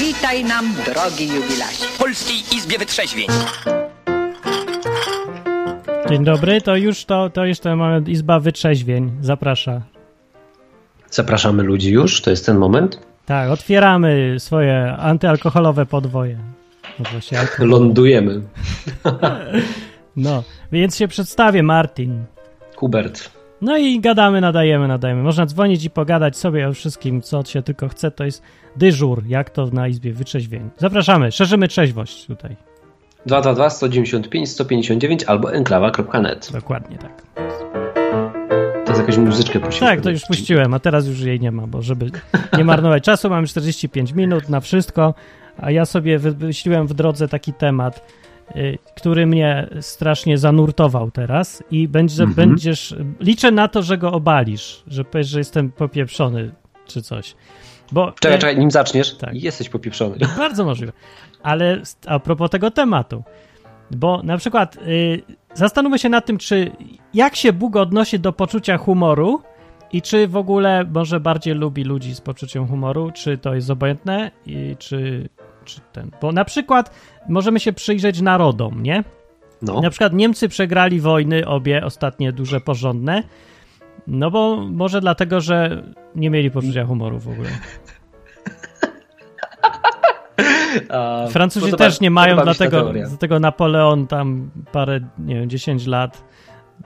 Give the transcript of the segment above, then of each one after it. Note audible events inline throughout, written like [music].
Witaj nam, drogi jubilacie. W Polskiej Izbie Wytrzeźwień. Dzień dobry, to już to, to jeszcze mamy Izba Wytrzeźwień. Zaprasza. Zapraszamy ludzi już, to jest ten moment. Tak, otwieramy swoje antyalkoholowe podwoje. No, właśnie alkohol. Lądujemy. [laughs] no, więc się przedstawię, Martin. Hubert. No i gadamy, nadajemy, nadajemy. Można dzwonić i pogadać sobie o wszystkim, co się tylko chce. To jest dyżur, jak to na Izbie Wytrzeźwień. Zapraszamy, szerzymy trzeźwość tutaj. 222 195 159 albo enklawa.net. Dokładnie tak. To jest jakąś muzyczkę puścić. Tak, to już puściłem, a teraz już jej nie ma, bo żeby [laughs] nie marnować czasu, mamy 45 minut na wszystko, a ja sobie wymyśliłem w drodze taki temat, który mnie strasznie zanurtował teraz i będzie, Mhm. będziesz, liczę na to, że go obalisz, że powiesz, że jestem popieprzony czy coś. Bo, Czekaj, y, czekaj, nim zaczniesz, Tak. jesteś popieprzony. Bardzo możliwe. Ale a propos tego tematu, bo na przykład y, zastanówmy się nad tym, czy jak się Bóg odnosi do poczucia humoru i czy w ogóle może bardziej lubi ludzi z poczuciem humoru, czy to jest obojętne i czy, czy ten. Bo na przykład możemy się przyjrzeć narodom, nie? No. Na przykład Niemcy przegrali wojny, obie ostatnie duże, porządne. No bo może dlatego, że nie mieli poczucia humoru w ogóle. [laughs] Francuzi podoba- też nie mają, dlatego, dlatego Napoleon tam parę, nie wiem, 10 lat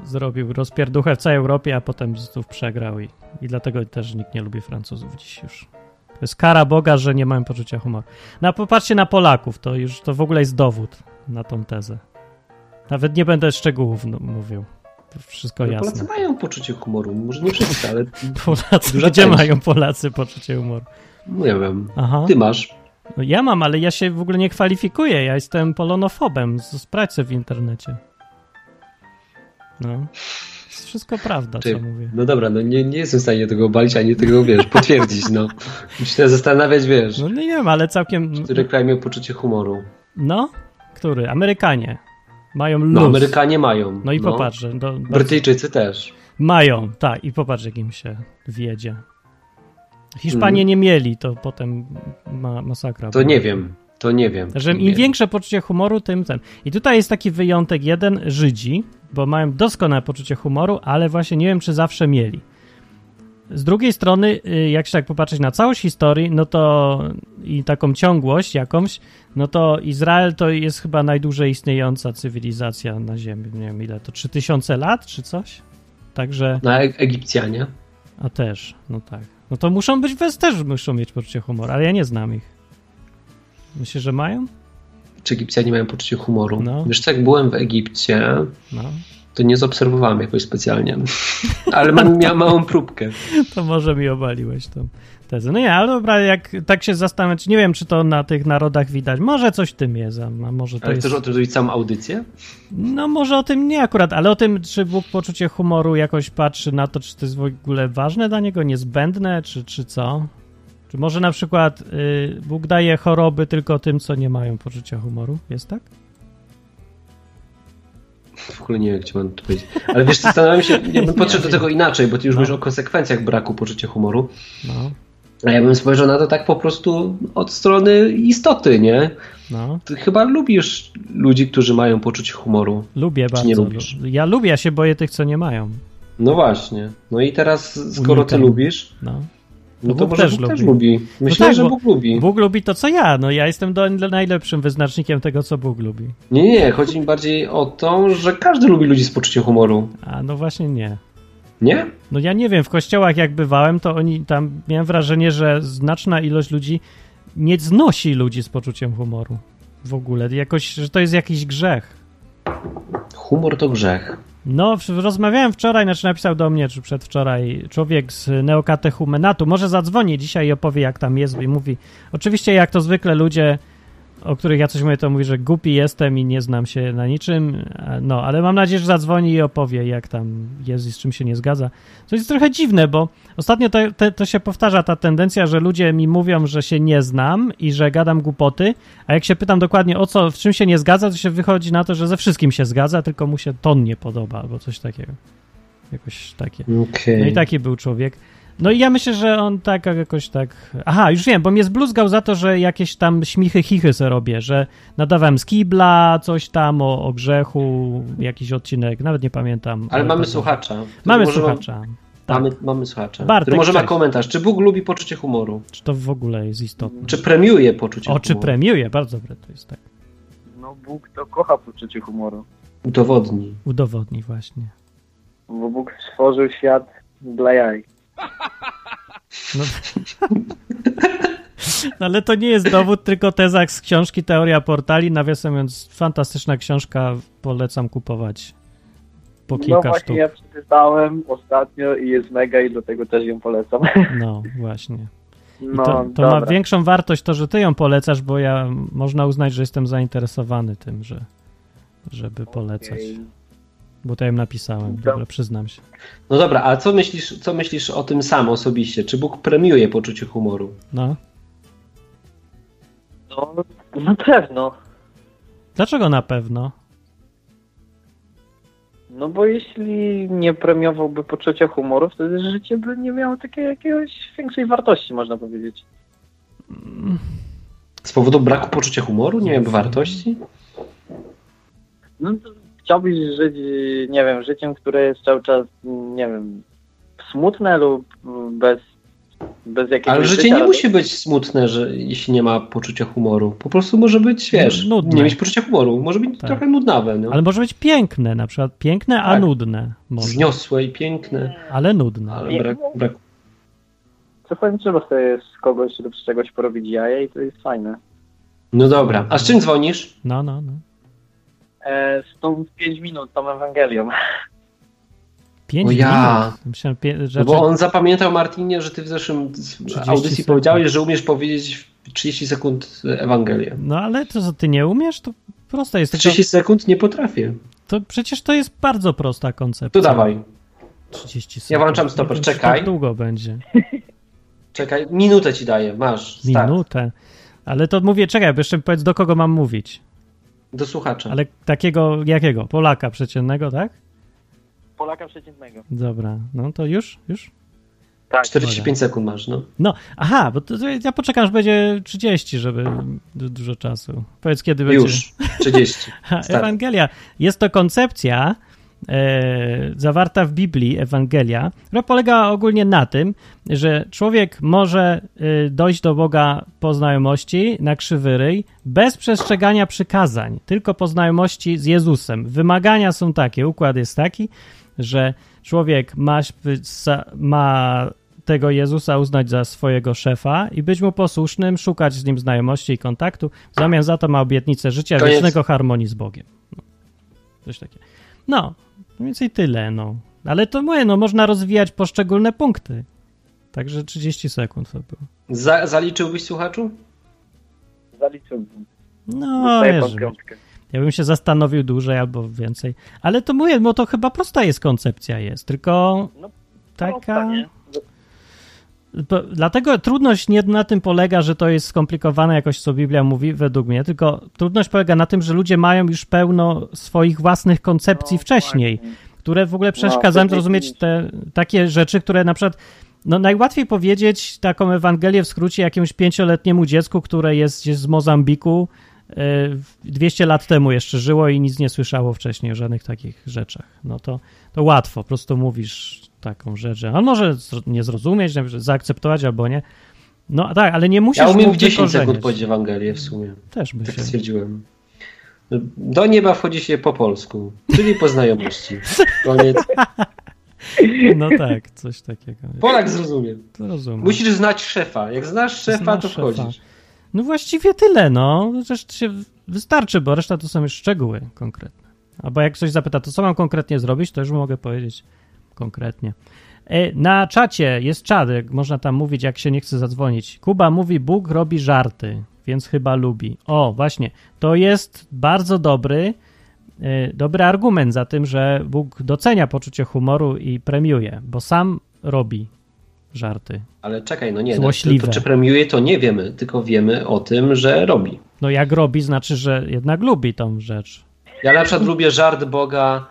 zrobił rozpierduchę w całej Europie, a potem znów przegrał i, i dlatego też nikt nie lubi Francuzów dziś już. To jest kara Boga, że nie mają poczucia humoru. No popatrzcie na Polaków, to już to w ogóle jest dowód na tą tezę. Nawet nie będę szczegółów mówił. To wszystko No, jasne. Polacy mają poczucie humoru, może nie wszyscy, ale [laughs] Polacy, gdzie część. mają Polacy poczucie humoru? no nie wiem. Aha. Ty masz. No ja mam, ale ja się w ogóle nie kwalifikuję. Ja jestem polonofobem. Sprawdź w internecie. No. Jest wszystko prawda, Czy- co mówię. No dobra, no nie, nie jestem w stanie tego obalić, ani tego, wiesz, potwierdzić, no. [laughs] Muszę się zastanawiać, wiesz, No nie wiem, ale całkiem... który kraj miał poczucie humoru. No? Który? Amerykanie. Mają luz. No, Amerykanie mają. No i popatrz, że do, Brytyjczycy też. Mają, tak. I popatrz, jak im się wiedzie. Hiszpanie Mhm. nie mieli, to potem ma, masakra. To była. nie wiem, to nie wiem. Że Nie im wiem. większe poczucie humoru, tym ten. I tutaj jest taki wyjątek jeden, Żydzi, bo mają doskonałe poczucie humoru, ale właśnie nie wiem, czy zawsze mieli. Z drugiej strony, y, jak się tak popatrzeć na całość historii, no to i taką ciągłość jakąś, no to Izrael to jest chyba najdłużej istniejąca cywilizacja na Ziemi. Nie wiem ile to, 3000 lat czy coś? Także, No, e- Egipcjanie. a też, no tak. No to muszą być, też muszą mieć poczucie humoru, ale ja nie znam ich. Myślę, że mają? Czy Egipcjanie mają poczucie humoru? No. Wiesz co, jak byłem w Egipcie, No. to nie zaobserwowałem jakoś specjalnie. [laughs] Ale mam, miałem małą próbkę. To może mi obaliłeś tą tezę. No nie, ale dobra, jak tak się zastanawiać, nie wiem, czy to na tych narodach widać. Może coś w tym jest, a może to Ale jest... chcesz o tym zrobić całą audycję? No może o tym nie akurat, ale o tym, czy Bóg poczucie humoru jakoś patrzy na to, czy to jest w ogóle ważne dla niego, niezbędne, czy, czy co? Czy może na przykład y, Bóg daje choroby tylko tym, co nie mają poczucia humoru? Jest tak? W ogóle nie wiem, jak ci mam to powiedzieć. Ale wiesz, zastanawiam się, [laughs] ja bym podszedł do tego inaczej, bo ty już No. mówisz o konsekwencjach braku poczucia humoru. No, A ja bym spojrzał na to tak po prostu od strony istoty, nie? no. Ty chyba lubisz ludzi, którzy mają poczucie humoru. Lubię bardzo. nie lubisz? Ja lubię, ja się boję tych, co nie mają. No właśnie. No i teraz, skoro ty Unikam. lubisz, No. No To to Bóg może też Bóg też lubi. lubi. Myślę, tak, że Bóg lubi. Bóg lubi to, co ja. No ja jestem do, najlepszym wyznacznikiem tego, co Bóg lubi. Nie, nie, chodzi mi bardziej o to, że każdy lubi ludzi z poczuciem humoru. A no właśnie nie. Nie? No ja nie wiem, w kościołach jak bywałem, to oni tam miałem wrażenie, że znaczna ilość ludzi nie znosi ludzi z poczuciem humoru. W ogóle. Jakoś, że to jest jakiś grzech. Humor to grzech. No, rozmawiałem wczoraj, znaczy napisał do mnie, czy przedwczoraj, człowiek z Neokatechumenatu. Może zadzwoni dzisiaj i opowie, jak tam jest i mówi. Oczywiście, jak to zwykle ludzie, o których ja coś mówię, to mówi, że głupi jestem i nie znam się na niczym. a- No, ale mam nadzieję, że zadzwoni i opowie, jak tam jest i z czym się nie zgadza. To jest trochę dziwne, bo ostatnio to, to, to się powtarza ta tendencja, że ludzie mi mówią, że się nie znam i że gadam głupoty, a jak się pytam dokładnie o co, w czym się nie zgadza, to się wychodzi na to, że ze wszystkim się zgadza, tylko mu się ton nie podoba albo coś takiego. Jakoś takie. Okej. No i taki był człowiek. No i ja myślę, że on tak jakoś tak... Aha, już wiem, bo mnie zbluzgał za to, że jakieś tam śmichy, chichy se robię, że nadawałem z kibla, coś tam o, o grzechu, jakiś odcinek, nawet nie pamiętam. Ale mamy to- słuchacza. Mamy może ma- słuchacza. Tak. Mamy, mamy słuchacza. Bartek, który może ma cześć. komentarz. Czy Bóg lubi poczucie humoru? Czy to w ogóle jest istotne? Czy premiuje poczucie O, humoru? czy premiuje? Bardzo dobre to jest, tak. No Bóg to kocha poczucie humoru. Udowodni. Udowodni właśnie. Bo Bóg stworzył świat dla jaj. No, [laughs] No, ale to nie jest dowód, tylko tezak z książki Teoria Portali. Nawiasem mówiąc, fantastyczna książka, polecam kupować po No kilka właśnie sztuk. ja przeczytałem ostatnio i jest mega i dlatego też ją polecam. [laughs] No, właśnie. I No, to to ma większą wartość to, że ty ją polecasz, bo ja można uznać, że jestem zainteresowany tym, że żeby polecać. Okej. Bo to ja im napisałem, Dobra. dobra, przyznam się. No dobra, a co myślisz, co myślisz o tym sam osobiście? Czy Bóg premiuje poczucie humoru? No. No, na pewno. Dlaczego na pewno? No bo jeśli nie premiowałby poczucia humoru, wtedy życie by nie miało takiej jakiegoś większej wartości, można powiedzieć. Z powodu braku poczucia humoru? Nie wiem, wartości? No to chciałbyś żyć, nie wiem, życiem, które jest cały czas, nie wiem, smutne lub bez, bez jakiegoś Ale życie życia nie radości? musi być smutne, że jeśli nie ma poczucia humoru. Po prostu może być, wiesz, Nudne. nie mieć poczucia humoru. Może być Tak. trochę nudnawe, no. Ale może być piękne, na przykład piękne, a Tak. nudne. Może, Zniosłe i piękne, ale nudne. ale brak, no. brak. Czasami trzeba sobie z kogoś lub z czegoś porobić jaja i to jest fajne. No dobra, a z czym dzwonisz? No, no, no. E, z tą 5 minut, tą Ewangelią. Pięć O ja. minut. Myślałem. No że bo on zapamiętał, Martinie, że ty w zeszłym 30 audycji sekund. powiedziałeś, że umiesz powiedzieć w 30 sekund Ewangelię. No ale to, co ty nie umiesz, to proste jest. Tylko 30 sekund nie potrafię. to przecież to jest bardzo prosta koncepcja. To dawaj. 30 sekund. Ja włączam stoper, czekaj. Tak długo będzie. [laughs] Czekaj, minutę ci daję, masz. Start. Minutę. Ale to mówię, czekaj, bo jeszcze powiedz, do kogo mam mówić. Do słuchacza. Ale takiego, jakiego? Polaka przeciętnego, tak? Polaka przeciętnego. Dobra, no to już? Już? Tak. 45 sekund masz, no. No, aha, bo to, to ja poczekam, aż będzie 30, żeby du- dużo czasu. Powiedz, kiedy będzie. Już. 30. Ha, Start. Ewangelia. Jest to koncepcja zawarta w Biblii, Ewangelia, która polega ogólnie na tym, że człowiek może e, dojść do Boga po znajomości na krzywy ryj, bez przestrzegania przykazań, tylko po znajomości z Jezusem. Wymagania są takie, układ jest taki, że człowiek ma, ma tego Jezusa uznać za swojego szefa i być mu posłusznym, szukać z nim znajomości i kontaktu. W zamian za to ma obietnicę życia Koniec. wiecznego harmonii z Bogiem. No, coś takiego. No, mniej więcej tyle, no. Ale to mówię, no można rozwijać poszczególne punkty. Także 30 sekund to było. Za, zaliczyłbyś słuchaczu? Zaliczyłbym. No, wiesz, ja bym się zastanowił dłużej albo więcej. Ale to mówię, bo to chyba prosta jest koncepcja jest, tylko No, taka... Prosta, Dlatego trudność nie na tym polega, że to jest skomplikowane jakoś, co Biblia mówi, według mnie, tylko trudność polega na tym, że ludzie mają już pełno swoich własnych koncepcji No, wcześniej, właśnie. które w ogóle No, przeszkadzają to zrozumieć te takie rzeczy, które na przykład no najłatwiej powiedzieć taką Ewangelię w skrócie jakiemuś pięcioletniemu dziecku, które jest z Mozambiku, e, 200 lat temu jeszcze żyło i nic nie słyszało wcześniej o żadnych takich rzeczach. No to, to łatwo, po prostu mówisz taką rzecz, że on może nie zrozumieć, zaakceptować albo nie. No tak, ale nie musisz Ja umiem w 10 sekund powiedzieć Ewangelię w sumie. Też by Tak się... stwierdziłem. Do nieba wchodzi się po polsku, czyli po znajomości. [laughs] Koniec. No tak, coś takiego. Polak zrozumie. To rozumiem. Musisz znać szefa. Jak znasz szefa, Znasz to szefa. wchodzisz. No właściwie tyle, no. Zresztą się wystarczy, bo reszta to są już szczegóły konkretne. Albo jak ktoś zapyta, to co mam konkretnie zrobić, to już mogę powiedzieć konkretnie. E, Na czacie jest czadek, można tam mówić, jak się nie chce zadzwonić. Kuba mówi, Bóg robi żarty, więc chyba lubi. O, właśnie, to jest bardzo dobry, e, dobry argument za tym, że Bóg docenia poczucie humoru i premiuje, bo sam robi żarty. Ale czekaj, no nie. No, Złośliwe. to, to, czy premiuje, to nie wiemy, tylko wiemy o tym, że robi. No jak robi, znaczy, że jednak lubi tą rzecz. Ja na przykład lubię żart Boga.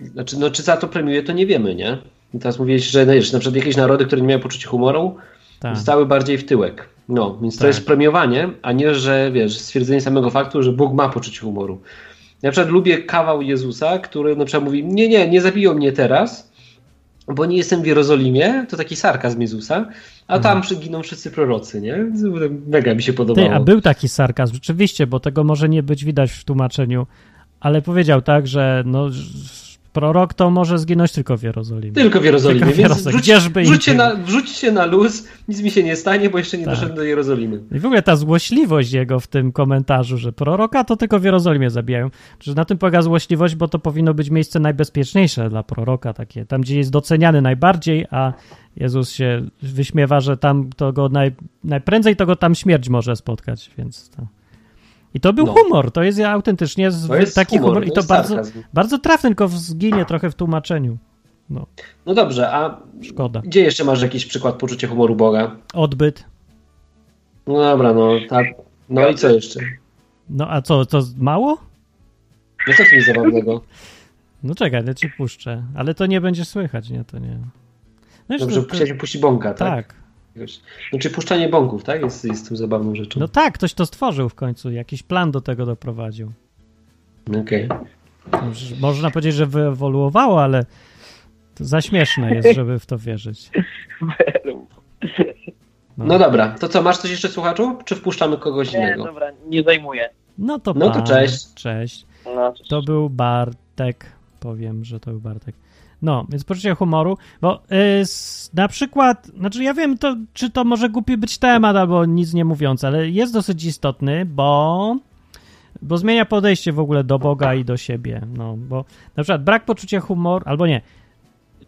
Znaczy, no czy za to premiuje, to nie wiemy, nie? I teraz mówiłeś, że, no, że na przykład jakieś narody, które nie miały poczucia humoru, Tak. zostały bardziej w tyłek. No, więc to Tak. jest premiowanie, a nie, że wiesz, stwierdzenie samego faktu, że Bóg ma poczucie humoru. Ja na przykład lubię kawał Jezusa, który na przykład mówi, nie, nie, nie zabiją mnie teraz, bo nie jestem w Jerozolimie, to taki sarkazm Jezusa, a tam przyginą wszyscy prorocy, nie? Mega mi się podobało. Ty, a był taki sarkazm, rzeczywiście, bo tego może nie być widać w tłumaczeniu, ale powiedział tak, że no, prorok to może zginąć tylko w Jerozolimie. Tylko w Jerozolimie, Tylko w więc Jerozolimie. wrzuć, Gdzieżby wrzućcie, na, wrzućcie na luz, nic mi się nie stanie, bo jeszcze nie Tak. doszedłem do Jerozolimy. I w ogóle ta złośliwość jego w tym komentarzu, że proroka to tylko w Jerozolimie zabijają. Że na tym polega złośliwość, bo to powinno być miejsce najbezpieczniejsze dla proroka, takie tam, gdzie jest doceniany najbardziej, a Jezus się wyśmiewa, że tam to go naj, najprędzej to go tam śmierć może spotkać, więc to. I to był No. humor, to jest autentycznie To jest taki humor, humor, i to to bardzo, sarkazm. bardzo trafny, tylko zginie trochę w tłumaczeniu. No, No dobrze, a szkoda. gdzie jeszcze masz jakiś przykład poczucia humoru Boga? Odbyt. No dobra, no tak. No i co jeszcze? No a co, to mało? No co w tym zabawnego? No czekaj, ja ci puszczę, ale to nie będzie słychać, nie, to nie. No Dobrze, to- puścić bąka, tak? tak. Wiesz. Znaczy puszczanie bąków, tak? Jest, jest tym zabawną rzeczą. No tak, ktoś to stworzył w końcu, jakiś plan do tego doprowadził. Okej. Już Można powiedzieć, że wyewoluowało, ale to za śmieszne jest, [laughs] żeby w to wierzyć. No dobra, to co, masz coś jeszcze słuchaczu? Czy wpuszczamy kogoś Nie, innego? dobra, nie zajmuję. No to, No to cześć. Cześć. No, To był Bartek. Powiem, że to był Bartek. No, więc poczucie humoru, bo y, s, na przykład, znaczy ja wiem, to, czy to może głupi być temat, albo nic nie mówiąc, ale jest dosyć istotny, bo, bo zmienia podejście w ogóle do Boga i do siebie. No, bo na przykład brak poczucia humoru, albo nie.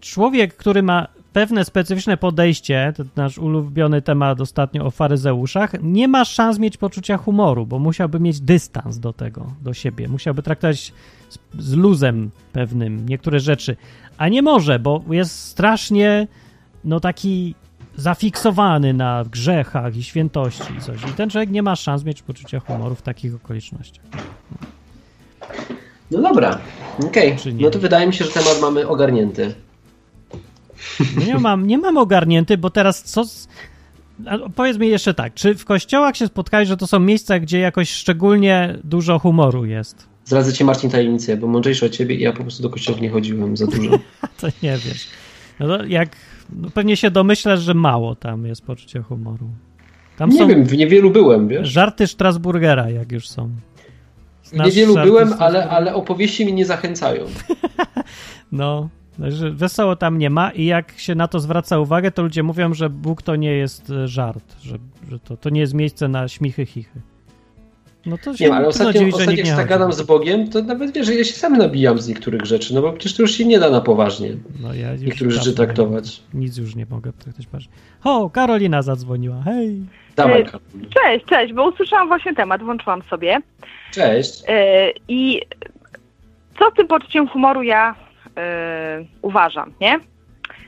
Człowiek, który ma pewne specyficzne podejście, to nasz ulubiony temat ostatnio o faryzeuszach, nie ma szans mieć poczucia humoru, bo musiałby mieć dystans do tego, do siebie. Musiałby traktować z, z luzem pewnym niektóre rzeczy, a nie może, bo jest strasznie no taki zafiksowany na grzechach i świętości i coś. I ten człowiek nie ma szans mieć poczucia humoru w takich okolicznościach. No dobra, okej. Nie? No to wydaje mi się, że temat mamy ogarnięty. No Nie mam, nie mam ogarnięty, bo teraz co... Z... Powiedz mi jeszcze tak, czy w kościołach się spotkałeś, że to są miejsca, gdzie jakoś szczególnie dużo humoru jest? Zdradzę ci Marcin tajemnicę, bo mądrzejszy od ciebie i ja po prostu do kościoła nie chodziłem za dużo. [laughs] To nie wiesz. No to jak... No pewnie się domyślasz, że mało tam jest poczucia humoru. Tam Nie są wiem, w niewielu byłem, wiesz? żarty Strasburgera, jak już są. W Znasz niewielu byłem, ale, ale opowieści mnie nie zachęcają. [laughs] No, że wesoło tam nie ma i jak się na to zwraca uwagę, to ludzie mówią, że Bóg to nie jest e, żart, że, że to, to nie jest miejsce na śmichy, chichy. No to się Nie ale ostatnio, dziwić, że ostatnio jak nie tak gadam z Bogiem, to nawet wiesz, że ja się sam nabijam z niektórych rzeczy, no bo przecież to już się nie da na poważnie No, ja już niektóre rzeczy traktować. Nic już nie mogę traktować poważnie. O, Karolina zadzwoniła, hej. Dawaj. Karol. Cześć, cześć, bo usłyszałam właśnie temat, włączyłam sobie. Cześć. Yy, I co z tym poczuciem humoru ja uważam, nie?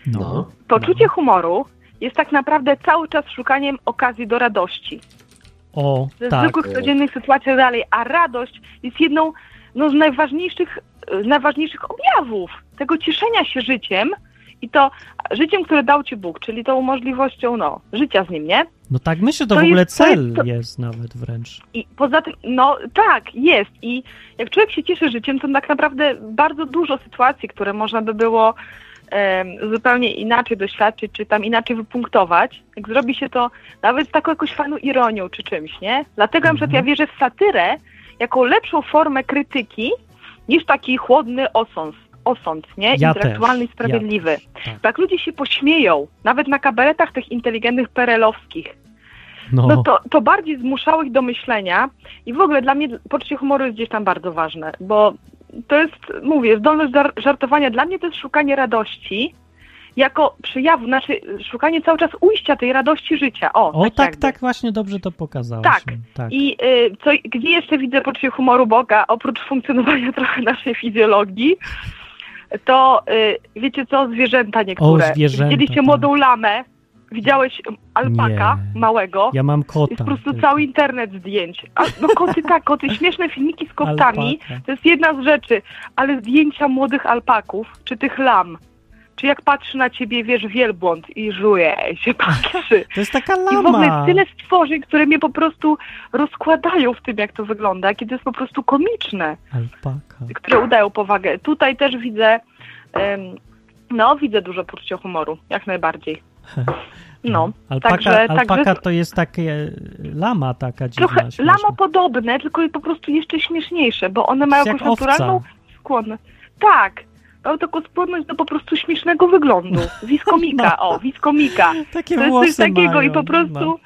No. Poczucie humoru jest tak naprawdę cały czas szukaniem okazji do radości. O, Ze tak. zwykłych, codziennych sytuacjach dalej, a radość jest jedną no, z najważniejszych, z najważniejszych objawów tego cieszenia się życiem i to życiem, które dał ci Bóg, czyli tą możliwością no, życia z nim, nie? No tak myślę, to, To w ogóle jest- to cel jest- to- jest nawet wręcz. I poza tym, no tak, jest. I jak człowiek się cieszy życiem, to tak naprawdę bardzo dużo sytuacji, które można by było zupełnie inaczej doświadczyć, czy tam inaczej wypunktować, jak zrobi się to nawet z taką jakąś fajną ironią czy czymś, nie? Dlatego na przykład ja wierzę w satyrę jako lepszą formę krytyki niż taki chłodny osąd, osąd nie? Ja Intelektualny też, i sprawiedliwy. Tak. Bo jak ludzie się pośmieją, nawet na kabaretach tych inteligentnych perelowskich, No, no to, to bardziej zmuszało ich do myślenia i w ogóle dla mnie poczucie humoru jest gdzieś tam bardzo ważne, bo to jest, mówię, zdolność do żartowania dla mnie to jest szukanie radości jako przejawu, znaczy szukanie cały czas ujścia tej radości życia. O, o tak, tak, tak, właśnie dobrze to pokazałaś. Tak. tak. I y, co, gdzie jeszcze widzę poczucie humoru Boga, oprócz funkcjonowania [laughs] trochę naszej fizjologii, to y, wiecie co, zwierzęta niektóre. O, zwierzęta, Widzieliście tak. młodą lamę, widziałeś alpaka Nie. małego. Ja mam kota. Jest po prostu tylko. cały internet zdjęć. A, no koty tak, koty, śmieszne filmiki z kotami, Alpaka. to jest jedna z rzeczy, ale zdjęcia młodych alpaków, czy tych lam, czy jak patrzy na ciebie, wiesz, wielbłąd i żuje się patrzy. [laughs] To jest taka I w ogóle lama. tyle stworzeń, które mnie po prostu rozkładają w tym, jak to wygląda, kiedy jest po prostu komiczne, Alpaka. które udają powagę. Tutaj też widzę, no, widzę dużo poczucia humoru, jak najbardziej. [laughs] No, Alpaka, także, alpaka także to jest takie lama taka dziwna, trochę śmieszna. lamopodobne, tylko po prostu jeszcze śmieszniejsze, bo one mają Jak jakąś naturalną skłonność. Tak, mają taką skłonność do po prostu śmiesznego wyglądu. Wiskomika, No. o, wiskomika. Takie To jest coś takiego mają, i po prostu no.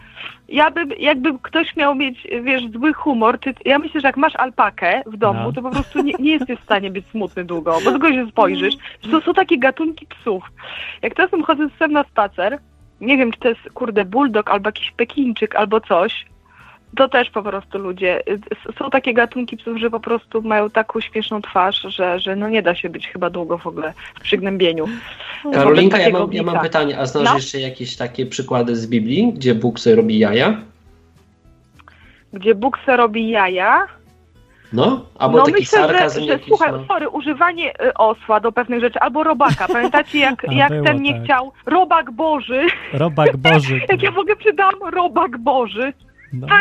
ja bym, jakby ktoś miał mieć, wiesz, zły humor, czy ja myślę, że jak masz alpakę w domu, No. to po prostu nie, nie jesteś w stanie być smutny długo, bo tylko się spojrzysz, że to są takie gatunki psów. Jak czasem chodzę z psem na spacer, nie wiem, czy to jest, kurde, bulldog albo jakiś pekińczyk albo coś, to też po prostu ludzie, y, są takie gatunki psów, że po prostu mają taką śmieszną twarz, że, że no nie da się być chyba długo w ogóle w przygnębieniu. Karolinka, ja mam, ja mam pytanie, a znasz No. jeszcze jakieś takie przykłady z Biblii, gdzie Bóg sobie robi jaja? Gdzie Bóg se robi jaja, No? Albo no taki myślę, sarkazm że, że jakiś, słuchaj, no. sorry, używanie y, osła do pewnych rzeczy, albo robaka. Pamiętacie, jak, [laughs] A, jak było ten nie tak. chciał? Robak Boży. Robak Boży. [laughs] Jak ja w ogóle przydałam robak Boży. No. [laughs]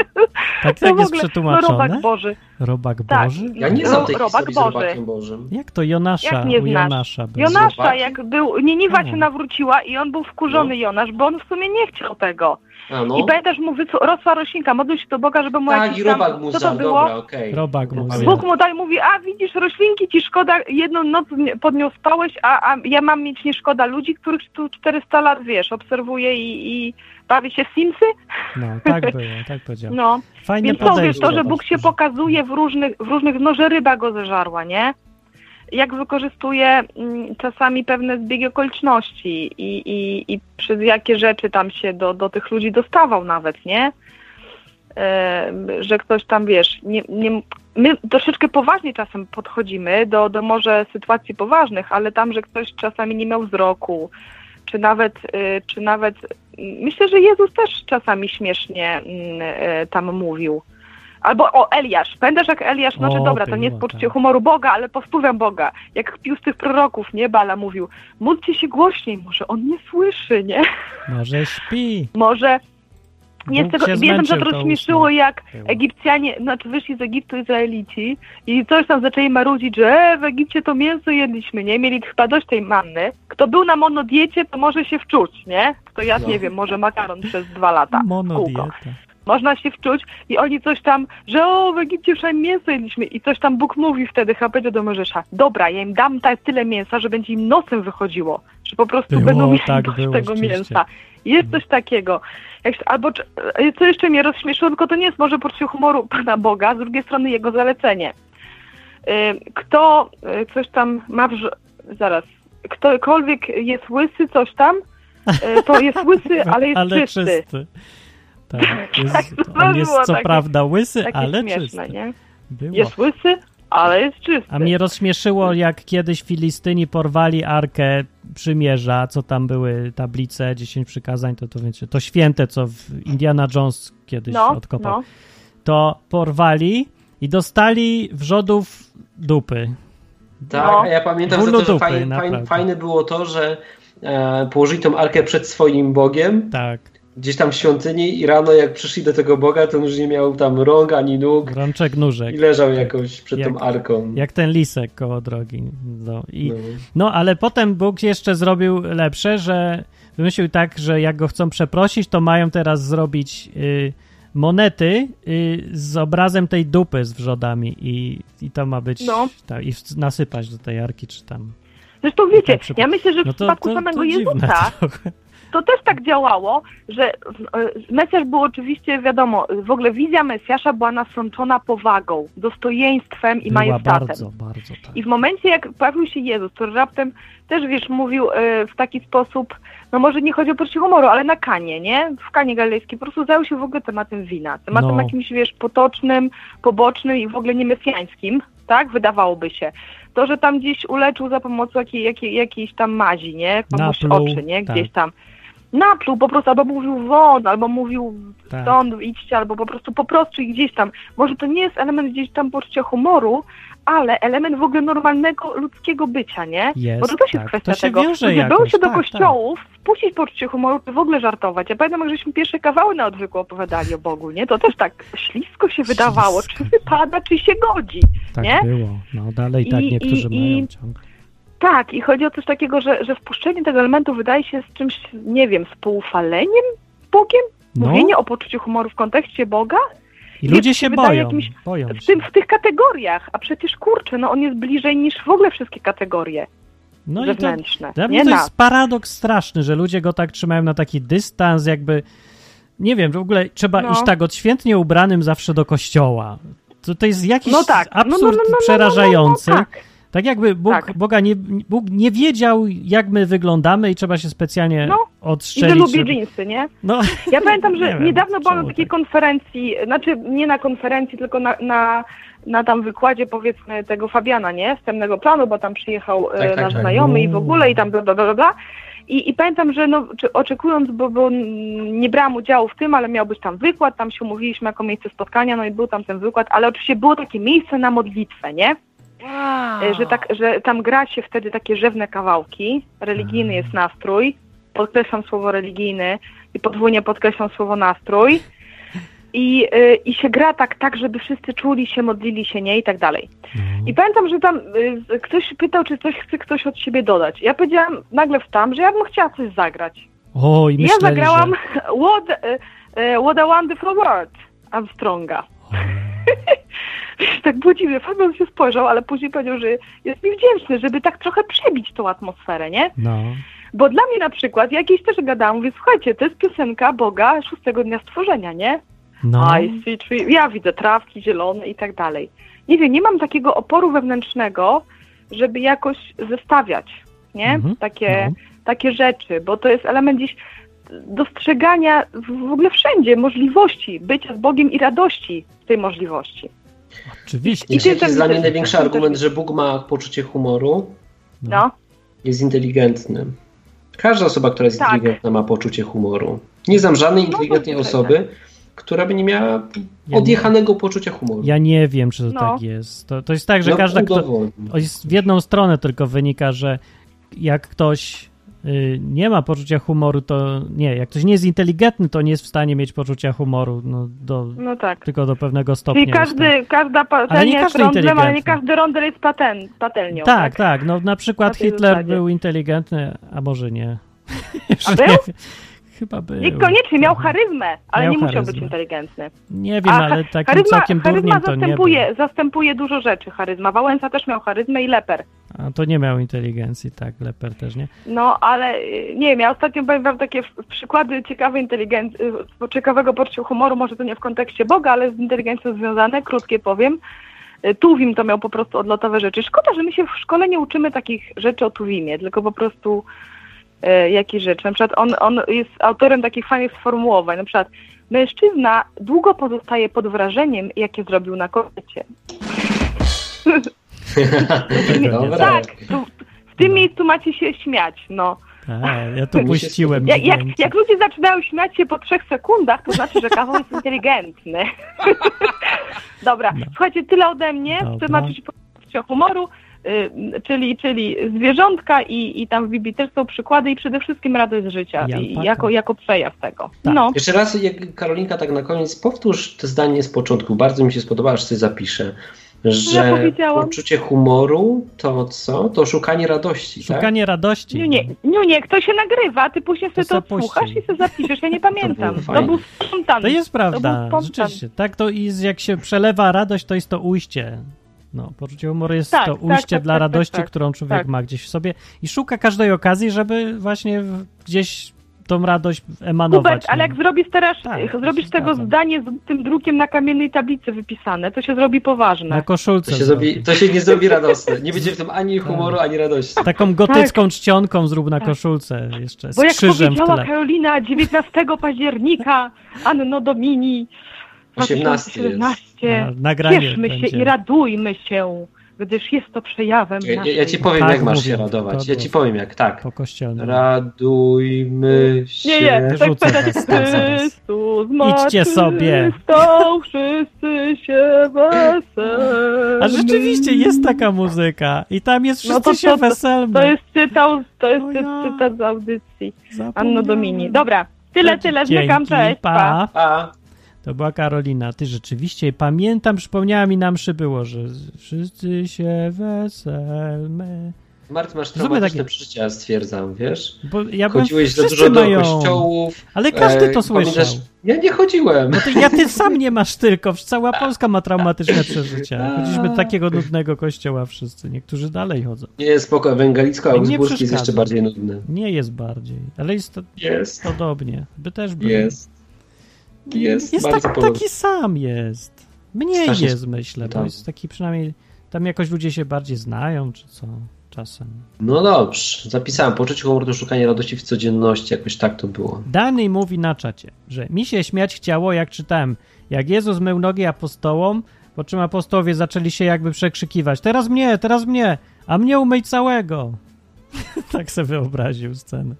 Tak, To tak w jest ogóle, no, przetłumaczone? robak Boży. Robak Tak. Boży? Ja nie znam tej robak historii Boży. z Robakiem Bożym. Jak to Jonasza? Jak nie znasz? Jonasza był. Jonasza, jak był, Niniwa się nawróciła i on był wkurzony, No. Jonasz, bo on w sumie nie chciał tego. A no? I pamiętasz, mu wycu- rosła roślinka, modlił się do Boga, żeby mu Tak, jakiś i tam, robak mu co to było? dobra, okej. Robak mu. Bóg mu daj, mówi, a widzisz, roślinki ci szkoda, jedną noc pod nią spałeś, a, a ja mam mieć nie szkoda ludzi, których tu 400 lat, wiesz, obserwuję i, i bawię się w Simsy? No, tak [laughs] było, tak powiedział. No, Fajne więc to, podejście. to, że Bóg się pokazuje w różnych, w różnych, no, że ryba go zeżarła, nie? Jak wykorzystuje mm, czasami pewne zbiegi okoliczności i, i, i przez jakie rzeczy tam się do, do tych ludzi dostawał nawet, nie? E, że ktoś tam, wiesz, nie, nie, my troszeczkę poważnie czasem podchodzimy do, do może sytuacji poważnych, ale tam, że ktoś czasami nie miał wzroku, czy nawet, y, czy nawet myślę, że Jezus też czasami śmiesznie mm, y, tam mówił. Albo o Eliasz. Pamiętasz jak Eliasz, znaczy O, dobra, to nie jest poczucie tak. humoru Boga, ale pod wpływem Boga. Jak pił z tych proroków, nie? Bala mówił, módlcie się głośniej, może on nie słyszy, nie? Może śpi. Może Bóg tego, wiem, że rozśmieszyło, jak. Egipcjanie, znaczy wyszli z Egiptu Izraelici i coś tam zaczęli marudzić, że e, w Egipcie to mięso jedliśmy, nie? Mieli chyba dość tej manny. Kto był na monodiecie, to może się wczuć, nie? To ja No. nie wiem, może makaron przez dwa lata. Monodieta. Można się wczuć i oni coś tam, że o, w Egipcie przynajmniej mięso jedliśmy i coś tam Bóg mówi wtedy, chyba powiedział do Mojżesza, dobra, ja im dam ta, tyle mięsa, że będzie im nosem wychodziło, że po prostu Było, będą mieli tak dość było, tego rzeczywiście. mięsa. Jest coś takiego. Jak, albo e, co jeszcze mnie rozśmieszyło, tylko to nie jest może poczucie humoru [laughs] Pana Boga, z drugiej strony jego zalecenie. Y, Kto y, coś tam ma w... Zaraz. Ktokolwiek jest łysy, coś tam, to jest łysy, [laughs] ale jest czysty. Tak, [laughs] jest, Tak, on jest co takie- prawda łysy, ale śmieszne, czysty. nie? Było. Jest łysy, ale jest czysty. A mnie rozśmieszyło, jak kiedyś Filistyni porwali Arkę Przymierza, co tam były tablice, 10 przykazań, to to wiecie, to święte, co w Indiana Jones kiedyś No, odkopał. no. To porwali i dostali wrzodów dupy. Tak, No. ja pamiętam za to, że dupy, fajne, fajne, naprawdę. fajne było to, że e, położyli tą arkę przed swoim Bogiem, Tak, gdzieś tam w świątyni i rano jak przyszli do tego Boga, to już nie miał tam rąk ani nóg rączek nóżek. i leżał jakoś przed Jak- tą arką. Jak ten lisek koło drogi. No, i, No. no, ale potem Bóg jeszcze zrobił lepsze, że wymyślił tak, że jak go chcą przeprosić, to mają teraz zrobić y, monety y, z obrazem tej dupy z wrzodami i, i to ma być No. ta, i nasypać do tej arki, czy tam. Zresztą wiecie, Tak, przypa- ja myślę, że w No to, przypadku to, samego to Jezusa. [laughs] to też tak działało, że e, Mesjasz był oczywiście, wiadomo, w ogóle wizja Mesjasza była nasączona powagą, dostojeństwem i Była majestatem. bardzo, bardzo tak. I w momencie, jak pojawił się Jezus, który raptem też, wiesz, mówił e, w taki sposób, no może nie chodzi o poczucie humoru, ale na Kanie, nie? W Kanie Galilejskiej po prostu zajął się w ogóle tematem wina. Tematem No. jakimś, wiesz, potocznym, pobocznym i w ogóle niemesjańskim, tak? Wydawałoby się. To, że tam gdzieś uleczył za pomocą jakiej, jakiej, jakiejś tam mazi, nie? Komuś Napluł, oczy, nie? tak. Gdzieś tam. Napluł po prostu, albo mówił won, albo mówił Tak. stąd idźcie, albo po prostu po prostu i gdzieś tam. Może to nie jest element gdzieś tam poczucia humoru, ale element w ogóle normalnego ludzkiego bycia, nie? Jest, Bo to też jest tak. kwestia To się tego, wiąże żeby było jakoś, się do tak, kościołów, spuścić poczucie humoru, czy w ogóle żartować. Ja pamiętam, jak żeśmy pierwsze kawały na odwyku opowiadali o Bogu, nie? To też tak ślisko się wydawało, czy wypada, czy się godzi. Tak nie? było. No dalej tak I- niektórzy i- mają i- ciągle. Tak, i chodzi o coś takiego, że, że wpuszczenie tego elementu wydaje się z czymś, nie wiem, z poufaleniem Bogiem? No Mówienie o poczuciu humoru w kontekście Boga? i nie, ludzie się boją. jakimś- Boją W, się. tym, w tych kategoriach, a przecież kurczę, no on jest bliżej niż w ogóle wszystkie kategorie No i to, zewnętrzne. dla nie mnie to nas. jest paradoks straszny, że ludzie go tak trzymają na taki dystans, jakby nie wiem, w ogóle trzeba No. iść tak odświętnie ubranym zawsze do kościoła. To, to jest jakiś No tak, absurd no, no, no, no, przerażający. Tak. Tak jakby Bóg, Tak. Boga nie, Bóg nie wiedział, jak my wyglądamy i trzeba się specjalnie No, I że lubię żeby- dżinsy, nie? No, Ja pamiętam, [laughs] Nie że wiem, niedawno byłam na takiej tak. konferencji, znaczy nie na konferencji, tylko na, na, na tam wykładzie powiedzmy tego Fabiana, nie? Wstępnego planu, bo tam przyjechał e, Tak, tak, nasz tak. znajomy i w ogóle i tam bla bla bla bla, bla. I, I pamiętam, że no, czy, oczekując, bo, bo nie brałam udziału w tym, ale miał być tam wykład, tam się umówiliśmy jako miejsce spotkania, no i był tam ten wykład, ale oczywiście było takie miejsce na modlitwę, nie? E, Że, tak, że tam gra się wtedy takie rzewne kawałki, religijny jest nastrój, podkreślam słowo religijny i podwójnie podkreślam słowo nastrój i, y, i się gra tak, tak, żeby wszyscy czuli się, modlili się, nie i tak dalej. I pamiętam, że tam y, ktoś pytał, czy coś chce ktoś od siebie dodać. Ja powiedziałam, nagle wstałam, że ja bym chciała coś zagrać. o, i I ja myśleli, zagrałam że... [laughs] what, y, what a Wonderful World Armstronga. [laughs] [laughs] tak było dziwne. Fabian się spojrzał, ale później powiedział, że jest mi wdzięczny, żeby tak trochę przebić tą atmosferę, nie? No, Bo dla mnie na przykład, jakieś też gadałam, mówię, słuchajcie, to jest piosenka Boga szóstego dnia stworzenia, nie? no, I see tree, ja widzę trawki zielone i tak dalej. Nie wiem, nie mam takiego oporu wewnętrznego, żeby jakoś zestawiać, nie? Mhm, Takie, no. takie rzeczy, bo to jest element dziś dostrzegania w ogóle wszędzie możliwości bycia z Bogiem i radości z tej możliwości. Oczywiście. I jaki jest dla mnie największy argument, że Bóg ma poczucie humoru? No, Jest inteligentny. Każda osoba, która jest Tak. inteligentna, ma poczucie humoru. Nie znam żadnej No, inteligentnej to osoby, która by nie miała odjechanego poczucia humoru. Ja nie wiem, czy to No. tak jest. To, to jest tak, że No, każda, kto, jest w jedną stronę tylko wynika, że jak ktoś nie ma poczucia humoru, to nie, jak ktoś nie jest inteligentny, to nie jest w stanie mieć poczucia humoru, no, do, no tak. tylko do pewnego stopnia. Czyli jest tak. każdy, każda patelnia jest każdy rondlem, ale nie inteligentny. każdy rondel jest paten, patelnią. Tak, tak, no na przykład Na Hitler zasadzie. był inteligentny, a może nie. A był? [laughs] nie. Chyba był. Niekoniecznie miał charyzmę, ale Miał nie musiał charyzmę. być inteligentny. Nie wiem, A ale takim charyzma, całkiem charyzma to nie był. zastępuje, zastępuje dużo rzeczy, charyzma. Wałęsa też miał charyzmę i leper. A to nie miał inteligencji, tak, Leper też nie. No, ale y, nie wiem, ja ostatnio powiem wam takie przykłady ciekawej inteligencji, y, ciekawego poczucia humoru, może to nie w kontekście Boga, ale z inteligencją związane, krótkie powiem. Y, Tuwim to miał po prostu odlotowe rzeczy. Szkoda, że my się w szkole nie uczymy takich rzeczy o Tuwimie, tylko po prostu e, jakieś rzeczy. Na przykład on, on jest autorem takich fajnych sformułowań. Na przykład mężczyzna długo pozostaje pod wrażeniem, jakie zrobił na kobiecie. [laughs] Dobra. Tak, tu, w tym No. miejscu macie się śmiać, no. Tak, ja to [laughs] puściłem. Jak, jak, jak ludzie zaczynają śmiać się po trzech sekundach, to znaczy, że kawał jest inteligentny. [laughs] Dobra, No. słuchajcie, tyle ode mnie Dobra. temacie poczucia humoru, y, czyli, czyli zwierzątka i, i tam w Biblii też są przykłady i przede wszystkim radość z życia jako, jako przejaw tego. Tak. No, Jeszcze raz, jak Karolinka, tak na koniec, powtórz to zdanie z początku. Bardzo mi się spodobało, aż sobie zapiszę. Że powiedziałam? poczucie humoru to co? To szukanie radości, tak? Szukanie radości. nie, nie, nie, nie, kto się nagrywa, ty później sobie to odsłuchasz i sobie zapiszesz, ja nie [laughs] pamiętam. To, fajne. był spontan. To jest To był prawda, spontan. rzeczywiście. Tak to i z- jak się przelewa radość, to jest to ujście. No, poczucie humoru jest Tak, to tak, ujście tak, dla tak, radości, tak, tak. którą człowiek Tak. ma gdzieś w sobie i szuka każdej okazji, żeby właśnie w- gdzieś tą radość emanować. Hubert, ale no. jak zrobisz teraz, Tak, zrobisz tego zgadzam. zdanie z tym drukiem na kamiennej tablicy wypisane, to się zrobi poważne. Na koszulce. To się, zrobi. to się nie zrobi radosne. Nie będzie w tym ani humoru, ani radości. Taką gotycką czcionką zrób na Tak. koszulce jeszcze, z Bo jak krzyżem w powiedziała tle. Karolina 19 października, Anno Domini 18 jest. 2017, Na- nagranie cieszmy się będzie. i radujmy się gdyż jest to przejawem Ja, ja ci powiem, Tak jak masz się mówią. radować. To Ja ci powiem, jak tak. Po kościelnym. Radujmy się. Nie, nie, tak Rzucę was tam zaraz. Chrystus Idźcie sobie. Stał, wszyscy się weselmy. A rzeczywiście jest taka muzyka i tam jest wszyscy No to się to- weselmy. To jest cytat, to jest O ja. cytat z audycji Anno. Domini. Dobra, tyle, tyle, zmykam, Dzięki, cześć, pa. pa. A, To była Karolina. Ty rzeczywiście, pamiętam, przypomniała mi na mszy było, że wszyscy się weselmy. Marty, masz traumatyczne takie- przeżycia, stwierdzam, wiesz? Bo ja bym Chodziłeś za dużo do mają. kościołów. Ale każdy to e, słyszał. pamiętasz- Ja nie chodziłem. No to ja ty sam nie [laughs] masz tylko, cała Polska ma traumatyczne przeżycia. Chodziliśmy do takiego nudnego kościoła wszyscy, niektórzy dalej chodzą. Nie, spoko, Ewangelicko, Nie Augsburski jest jeszcze bardziej nudny. Nie jest bardziej, ale jest to Jest, podobnie. By też był. jest. Jest, jest bardzo tak, podobny. taki sam jest. Mniej Strasznie jest, myślę, bo tak. jest taki przynajmniej, tam jakoś ludzie się bardziej znają, czy co, czasem. No dobrze, zapisałem. Poczucie humoru to szukanie radości w codzienności, jakoś tak to było. Dany mówi na czacie, że mi się śmiać chciało, jak czytałem, jak Jezus mył nogi apostołom, po czym apostołowie zaczęli się jakby przekrzykiwać, teraz mnie, teraz mnie, a mnie umyj całego. [laughs] tak sobie wyobraził scenę.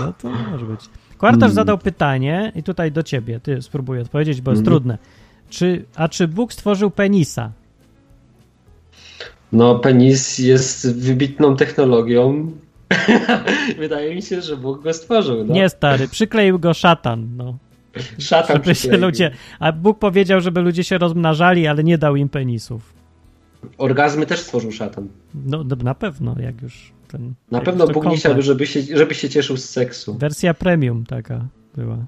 No to może być. Kwartarz Hmm. zadał pytanie i tutaj do ciebie, ty spróbuj odpowiedzieć, bo jest Mhm. trudne. Czy, a czy Bóg stworzył penisa? No, penis jest wybitną technologią. [laughs] Wydaje mi się, że Bóg go stworzył. No. Nie, stary, przykleił go szatan, no. Szatan Żeby się przykleił. ludzie, a Bóg powiedział, żeby ludzie się rozmnażali, ale nie dał im penisów. Orgazmy też stworzył szatan. No na pewno, jak już ten... Na pewno Bóg nie chciałby, żeby się, żeby się cieszył z seksu. Wersja premium taka była.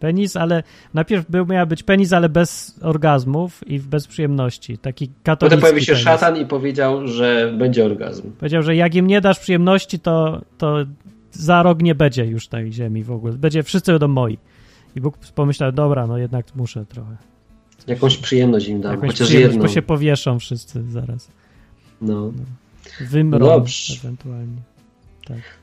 Penis, ale najpierw był, miał być penis, ale bez orgazmów i bez przyjemności. Taki katolicki Potem pojawił się penis. szatan i powiedział, że będzie orgazm. Powiedział, że jak im nie dasz przyjemności, to, to za rok nie będzie już tej ziemi w ogóle. Będzie, wszyscy będą moi. I Bóg pomyślał, dobra, no jednak muszę trochę. Jakąś przyjemność im dam, Jakąś chociaż jedną. bo się powieszą wszyscy zaraz. No. Wymrą Dobrze. ewentualnie.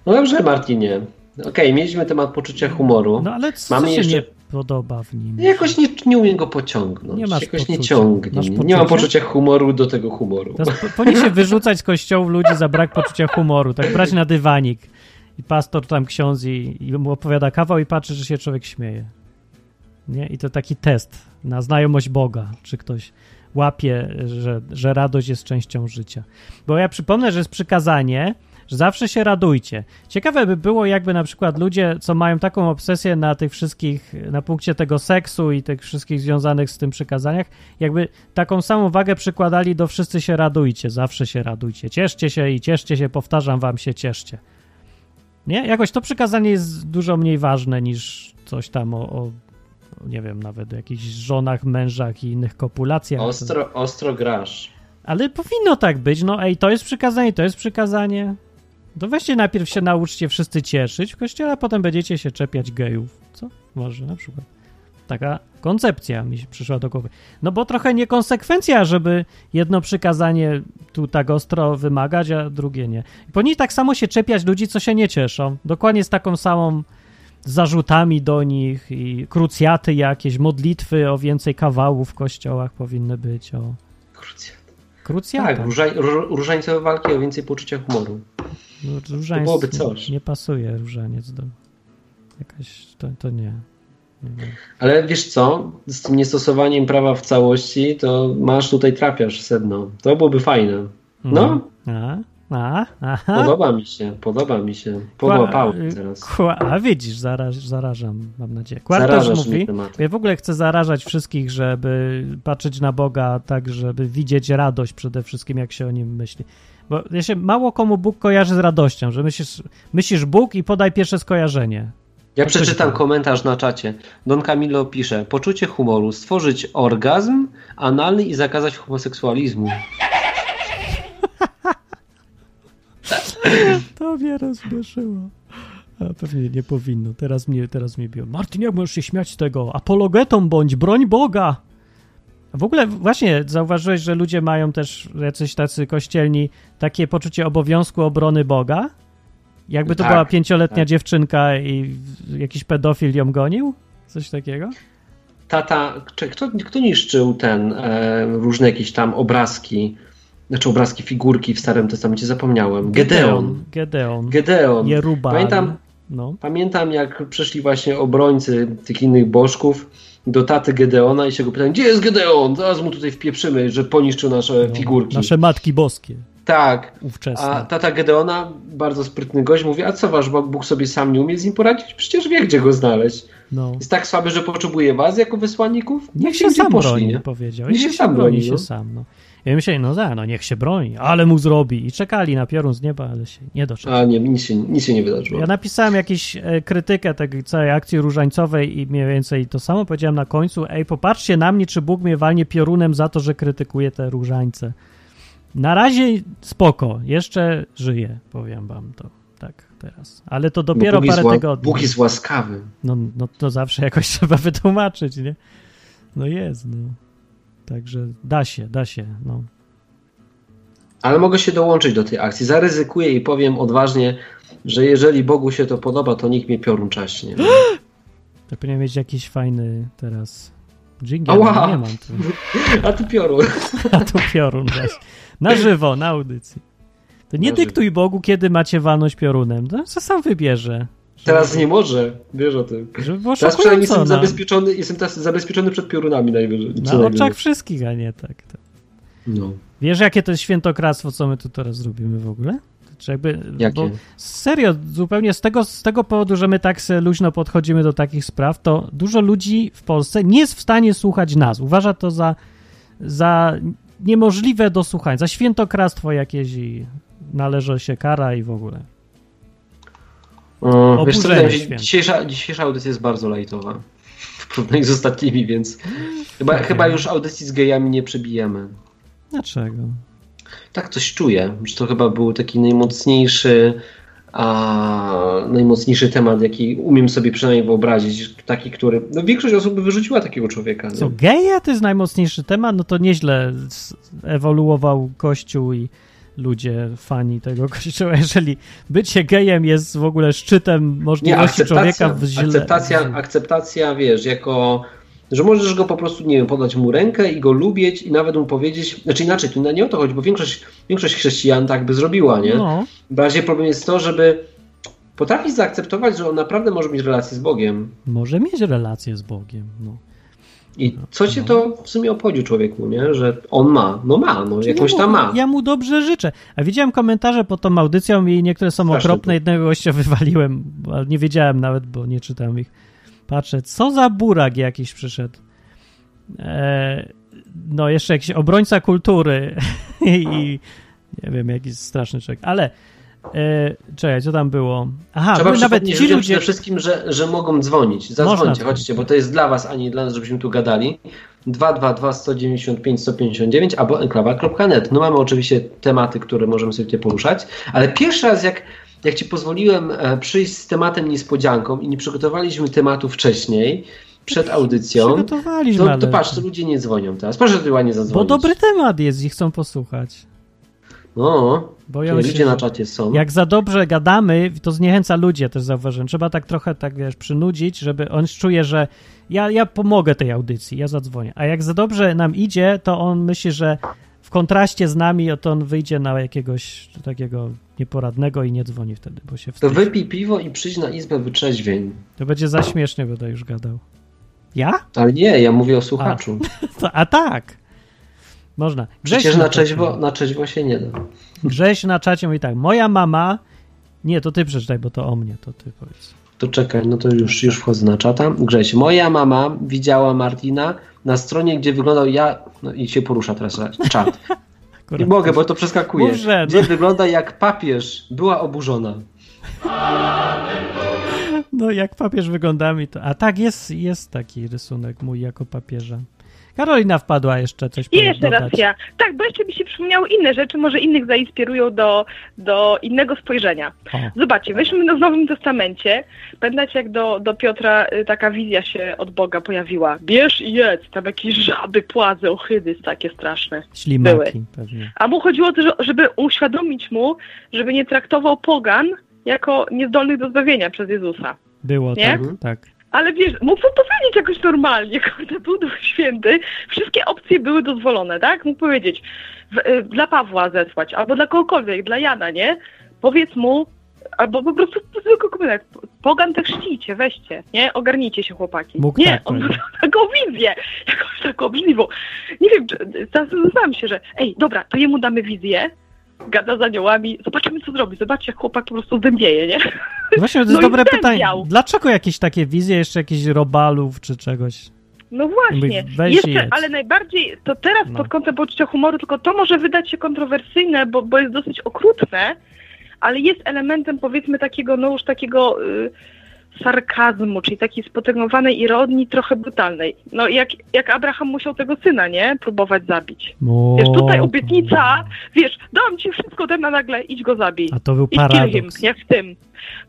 no dobrze, Martinie. Okej, mieliśmy temat poczucia humoru. No ale co Mamy się jeszcze- nie podoba w nim? Jakoś nie, nie umiem go pociągnąć. Nie masz Jakoś nie poczucia. ciągnie. Masz mnie. Nie mam poczucia humoru do tego humoru. Powinien się wyrzucać z kościołów ludzi za brak poczucia humoru. Tak brać na dywanik. I pastor tam ksiądz i, i mu opowiada kawał i patrzy, że się człowiek śmieje. Nie? I to taki test na znajomość Boga. Czy ktoś łapie, że, że radość jest częścią życia. Bo ja przypomnę, że jest przykazanie, że zawsze się radujcie. Ciekawe by było, jakby na przykład ludzie, co mają taką obsesję na tych wszystkich, na punkcie tego seksu i tych wszystkich związanych z tym przykazaniach, jakby taką samą wagę przykładali do wszyscy się radujcie, zawsze się radujcie, cieszcie się i cieszcie się, powtarzam wam się, cieszcie. Nie? Jakoś to przykazanie jest dużo mniej ważne niż coś tam o, o nie wiem, nawet o jakichś żonach, mężach i innych kopulacjach. Ostro, ostro grasz. Ale powinno tak być. No ej, to jest przykazanie, to jest przykazanie. To weźcie najpierw się nauczcie wszyscy cieszyć w kościele, a potem będziecie się czepiać gejów. Co? Może na przykład. Taka koncepcja mi się przyszła do głowy. No bo trochę niekonsekwencja, żeby jedno przykazanie tu tak ostro wymagać, a drugie nie. I powinni tak samo się czepiać ludzi, co się nie cieszą. Dokładnie z taką samą zarzutami do nich i krucjaty jakieś, modlitwy o więcej kawałów w kościołach powinny być. O Krucjat. krucjata. Tak, różań, ró- różańcowe walki o więcej poczucia humoru. No, różaniec byłoby coś. Nie pasuje różaniec do. Jakaś. To, to nie. Ale wiesz co, z tym niestosowaniem prawa w całości, to masz tutaj trafiasz sedno. To byłoby fajne. No, A, a, aha. podoba mi się, podoba mi się. Połapałem teraz. Kła, a widzisz, zaraż, zarażam, mam nadzieję. Kwartaż mówi. Ja w ogóle chcę zarażać wszystkich, żeby patrzeć na Boga tak, żeby widzieć radość przede wszystkim, jak się o nim myśli. Bo ja się mało komu Bóg kojarzy z radością, że myślisz, myślisz Bóg i podaj pierwsze skojarzenie. Ja przeczytam tam. komentarz na czacie. Don Camilo pisze, poczucie humoru, stworzyć orgazm analny i zakazać homoseksualizmu. [laughs] To mnie rozśmieszyło. A pewnie nie powinno. Teraz mnie, teraz mnie biją. Martin, jak możesz się śmiać z tego? Apologetą bądź, broń Boga! W ogóle właśnie zauważyłeś, że ludzie mają też, jacyś tacy kościelni, takie poczucie obowiązku obrony Boga? Jakby to Tak, była pięcioletnia tak. dziewczynka i jakiś pedofil ją gonił? Coś takiego? Tata, czy kto, kto niszczył ten, e, różne jakieś tam obrazki znaczy obrazki, figurki w Starym Testamencie, zapomniałem. Gedeon. Gedeon. Gedeon. Jerubal. Pamiętam, No. pamiętam, jak przyszli właśnie obrońcy tych innych bożków do taty Gedeona i się go pytają, gdzie jest Gedeon? Zaraz mu tutaj wpieprzymy, że poniszczył nasze no. figurki. Nasze matki boskie. Tak. Ówczesne. A tata Gedeona, bardzo sprytny gość, mówi, a co wasz Bóg Bóg sobie sam nie umie z nim poradzić? Przecież wie, gdzie go znaleźć. no. Jest tak słaby, że potrzebuje was jako wysłanników? Niech się gdzie sam poszli, broni, nie? powiedział. Niech się sam broni, broni, się no. sam. No. Ja myślałem, no da, no niech się broni, ale mu zrobi. I czekali na piorun z nieba, ale się nie doczekali. A nie, nic się, nic się nie wydarzyło. Ja napisałem jakąś e, krytykę tej całej akcji różańcowej i mniej więcej to samo powiedziałem na końcu. Ej, popatrzcie na mnie, czy Bóg mnie walnie piorunem za to, że krytykuję te różańce. Na razie spoko, jeszcze żyję, powiem wam to tak teraz. Ale to dopiero jest parę ła- tygodni. Bóg jest łaskawy. No, no to zawsze [laughs] jakoś trzeba wytłumaczyć, nie? No jest, no. Także da się, da się, no. Ale mogę się dołączyć do tej akcji. Zaryzykuję i powiem odważnie, że jeżeli Bogu się to podoba, to nikt mnie piorun czaśnie. [gasps] To powinien mieć jakiś fajny teraz jingle, Ała! no nie mam tu. [laughs] A ty piorun. [laughs] A tu piorun właśnie. Na żywo, na audycji. To nie Na żywo. dyktuj Bogu, kiedy macie walność piorunem. To sam wybierze. Teraz nie może, wiesz o tym. Teraz przynajmniej jestem na, zabezpieczony, jestem teraz zabezpieczony przed piorunami najwyżej. na najwyżej. oczach wszystkich, a nie tak. tak. No. Wiesz, jakie to jest świętokradztwo, co my tu teraz robimy w ogóle? Czy jakby, Jakie? Bo serio, zupełnie z tego, z tego powodu, że my tak luźno podchodzimy do takich spraw, to dużo ludzi w Polsce nie jest w stanie słuchać nas. Uważa to za, za niemożliwe do słuchania, za świętokradztwo jakieś i należy się kara i w ogóle. O, wiesz co, wydaje się, dzisiejsza, dzisiejsza audycja jest bardzo lajtowa. [laughs] W porównaniu z ostatnimi, więc chyba, okej. chyba już audycji z gejami nie przebijemy. Dlaczego? Tak coś czuję, że to chyba był taki najmocniejszy, a, najmocniejszy temat, jaki umiem sobie przynajmniej wyobrazić. Taki, który. No, większość osób by wyrzuciła takiego człowieka. Nie? Co, geje to jest najmocniejszy temat? No to nieźle ewoluował Kościół i ludzie, fani tego [laughs] Kościoła. Jeżeli bycie gejem jest w ogóle szczytem Nie, możliwości człowieka akceptacja, w źle... akceptacja, akceptacja, wiesz, jako. Że możesz go po prostu, nie wiem, podać mu rękę i go lubić i nawet mu powiedzieć, znaczy inaczej, tu nie o to chodzi, bo większość, większość chrześcijan tak by zrobiła, nie? No, Bardziej problem jest to, żeby potrafić zaakceptować, że on naprawdę może mieć relację z Bogiem. może mieć relację z Bogiem. No. I co cię to w sumie obchodzi człowieku, nie? Że on ma, no ma, no jakąś Ja tam ma. Ja mu dobrze życzę. A widziałem komentarze pod tą audycją i niektóre są Straszne okropne. to. Jednego gościa [laughs] wywaliłem, ale nie wiedziałem nawet, bo nie czytałem ich. Patrzę, co za burak jakiś przyszedł. E, no, jeszcze jakiś obrońca kultury [laughs] i nie wiem, jakiś straszny człowiek. Ale e, czekaj, co tam było? Aha, Trzeba nawet ci ludzie... przede wszystkim, że, że mogą dzwonić. Zadzwońcie, chodźcie, bo to jest dla was, a nie dla nas, żebyśmy tu gadali. 222 195 159 albo enklawa.net. No mamy oczywiście tematy, które możemy sobie tutaj poruszać, ale pierwszy raz jak, jak ci pozwoliłem e, przyjść z tematem niespodzianką i nie przygotowaliśmy tematu wcześniej, przed audycją, Przygotowaliśmy, to, to patrz, to ludzie nie dzwonią teraz. Proszę tutaj ładnie Bo zadzwonić. dobry temat jest i chcą posłuchać. No, Boją ludzie się, na czacie są. Jak za dobrze gadamy, to zniechęca ludzi, ja też zauważyłem. Trzeba tak trochę, tak wiesz, przynudzić, żeby on czuje, że ja, ja pomogę tej audycji, ja zadzwonię. A jak za dobrze nam idzie, to on myśli, że w kontraście z nami, to on wyjdzie na jakiegoś takiego nieporadnego i nie dzwoni wtedy, bo się To wstydzi. wypij piwo i przyjdź na izbę wytrzeźwień. To będzie za śmiesznie, będę już gadał. Ja? Ale nie, ja mówię o słuchaczu. [laughs] To, a tak. Można. Grześ Przecież na trzeźwo, na trzeźwo się nie da. Grześ na czacie mówi tak, moja mama... Nie, to ty przeczytaj, bo to o mnie, to ty powiedz. To czekaj, no to już, już wchodzę na czata. Grześ, moja mama widziała Martina na stronie, gdzie wyglądał ja... No i się porusza teraz czat. Nie mogę, bo to przeskakuje. Mów, że, Gdzie no. wygląda jak papież. Była oburzona. No, jak papież wygląda mi to. A tak, jest, jest taki rysunek mój jako papieża. Karolina wpadła jeszcze coś I jeszcze dodać. raz ja. Tak, bo jeszcze mi się przypomniały inne rzeczy, może innych zainspirują do, do innego spojrzenia. O, Zobaczcie, no w Nowym Testamencie, pamiętacie jak do, do Piotra y, taka wizja się od Boga pojawiła. Bierz i jedz, tam jakieś żaby, płazy, ochydy takie straszne. ślimaki pewnie. A mu chodziło o to, że- żeby uświadomić mu, żeby nie traktował pogan jako niezdolnych do zbawienia przez Jezusa. Było, Nie? tak, tak. Ale wiesz, mógł to powiedzieć jakoś normalnie, [laughs] kurde, był Duch Święty, wszystkie opcje były dozwolone, tak? Mógł powiedzieć, w, y, dla Pawła zesłać, albo dla kogokolwiek, dla Jana, nie? Powiedz mu, albo po prostu zwykły komentarz, pogan też chrzcijcie, weźcie, nie? Ogarnijcie się chłopaki. Mógł nie, tak on miał [laughs] taką wizję, [laughs] jakąś taką obrzydliwą. Nie wiem, zastanawiam się, że ej, dobra, to jemu damy wizję, gada z aniołami, zobaczymy co zrobi, zobaczcie jak chłopak po prostu dębieje, nie? Właśnie to jest No dobre pytanie. Dlaczego jakieś takie wizje, jeszcze jakichś robalów czy czegoś? No właśnie. Jeszcze, ale najbardziej to teraz No. pod kątem poczucia humoru, tylko to może wydać się kontrowersyjne, bo, bo jest dosyć okrutne, ale jest elementem powiedzmy takiego, no już takiego y, sarkazmu, czyli takiej spotęgowanej ironii, trochę brutalnej. No jak, jak Abraham musiał tego syna, nie? Próbować zabić. No, Wiesz, tutaj obietnica, wiesz, dam ci wszystko, ten na nagle, idź go zabij. A to był I kill him, paradoks. jak w tym.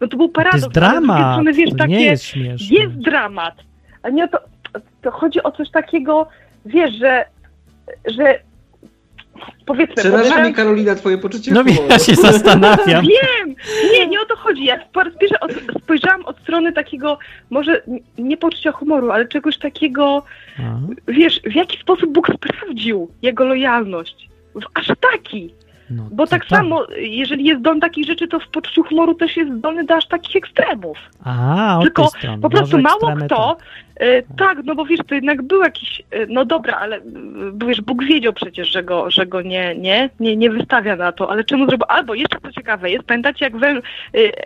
No to był To paradoks. jest z drugiej dramat, strony, wiesz, to takie, nie jest śmieszne. jest dramat. A nie to, to chodzi o coś takiego, wiesz, że, że powiedzmy... Przeraża podejrzewam- mi Karolina twoje poczucie No humoru. ja się zastanawiam. Wiem! Nie, nie o to chodzi. Ja po raz pierwszy od, spojrzałam od strony takiego, może nie poczucia humoru, ale czegoś takiego, Aha. wiesz, w jaki sposób Bóg sprawdził jego lojalność. W aż taki. No, Bo to tak samo, jeżeli jest zdolny takich rzeczy, to w poczuciu humoru też jest zdolny do aż takich ekstremów. A, Tylko. Po prostu mało kto, tak. E, tak, no bo wiesz, to jednak był jakiś, e, no dobra, ale e, wiesz, Bóg wiedział przecież, że go, że go nie, nie, nie, nie wystawia na to, ale czemu zrobił, albo jeszcze co ciekawe jest, pamiętacie jak wę, e,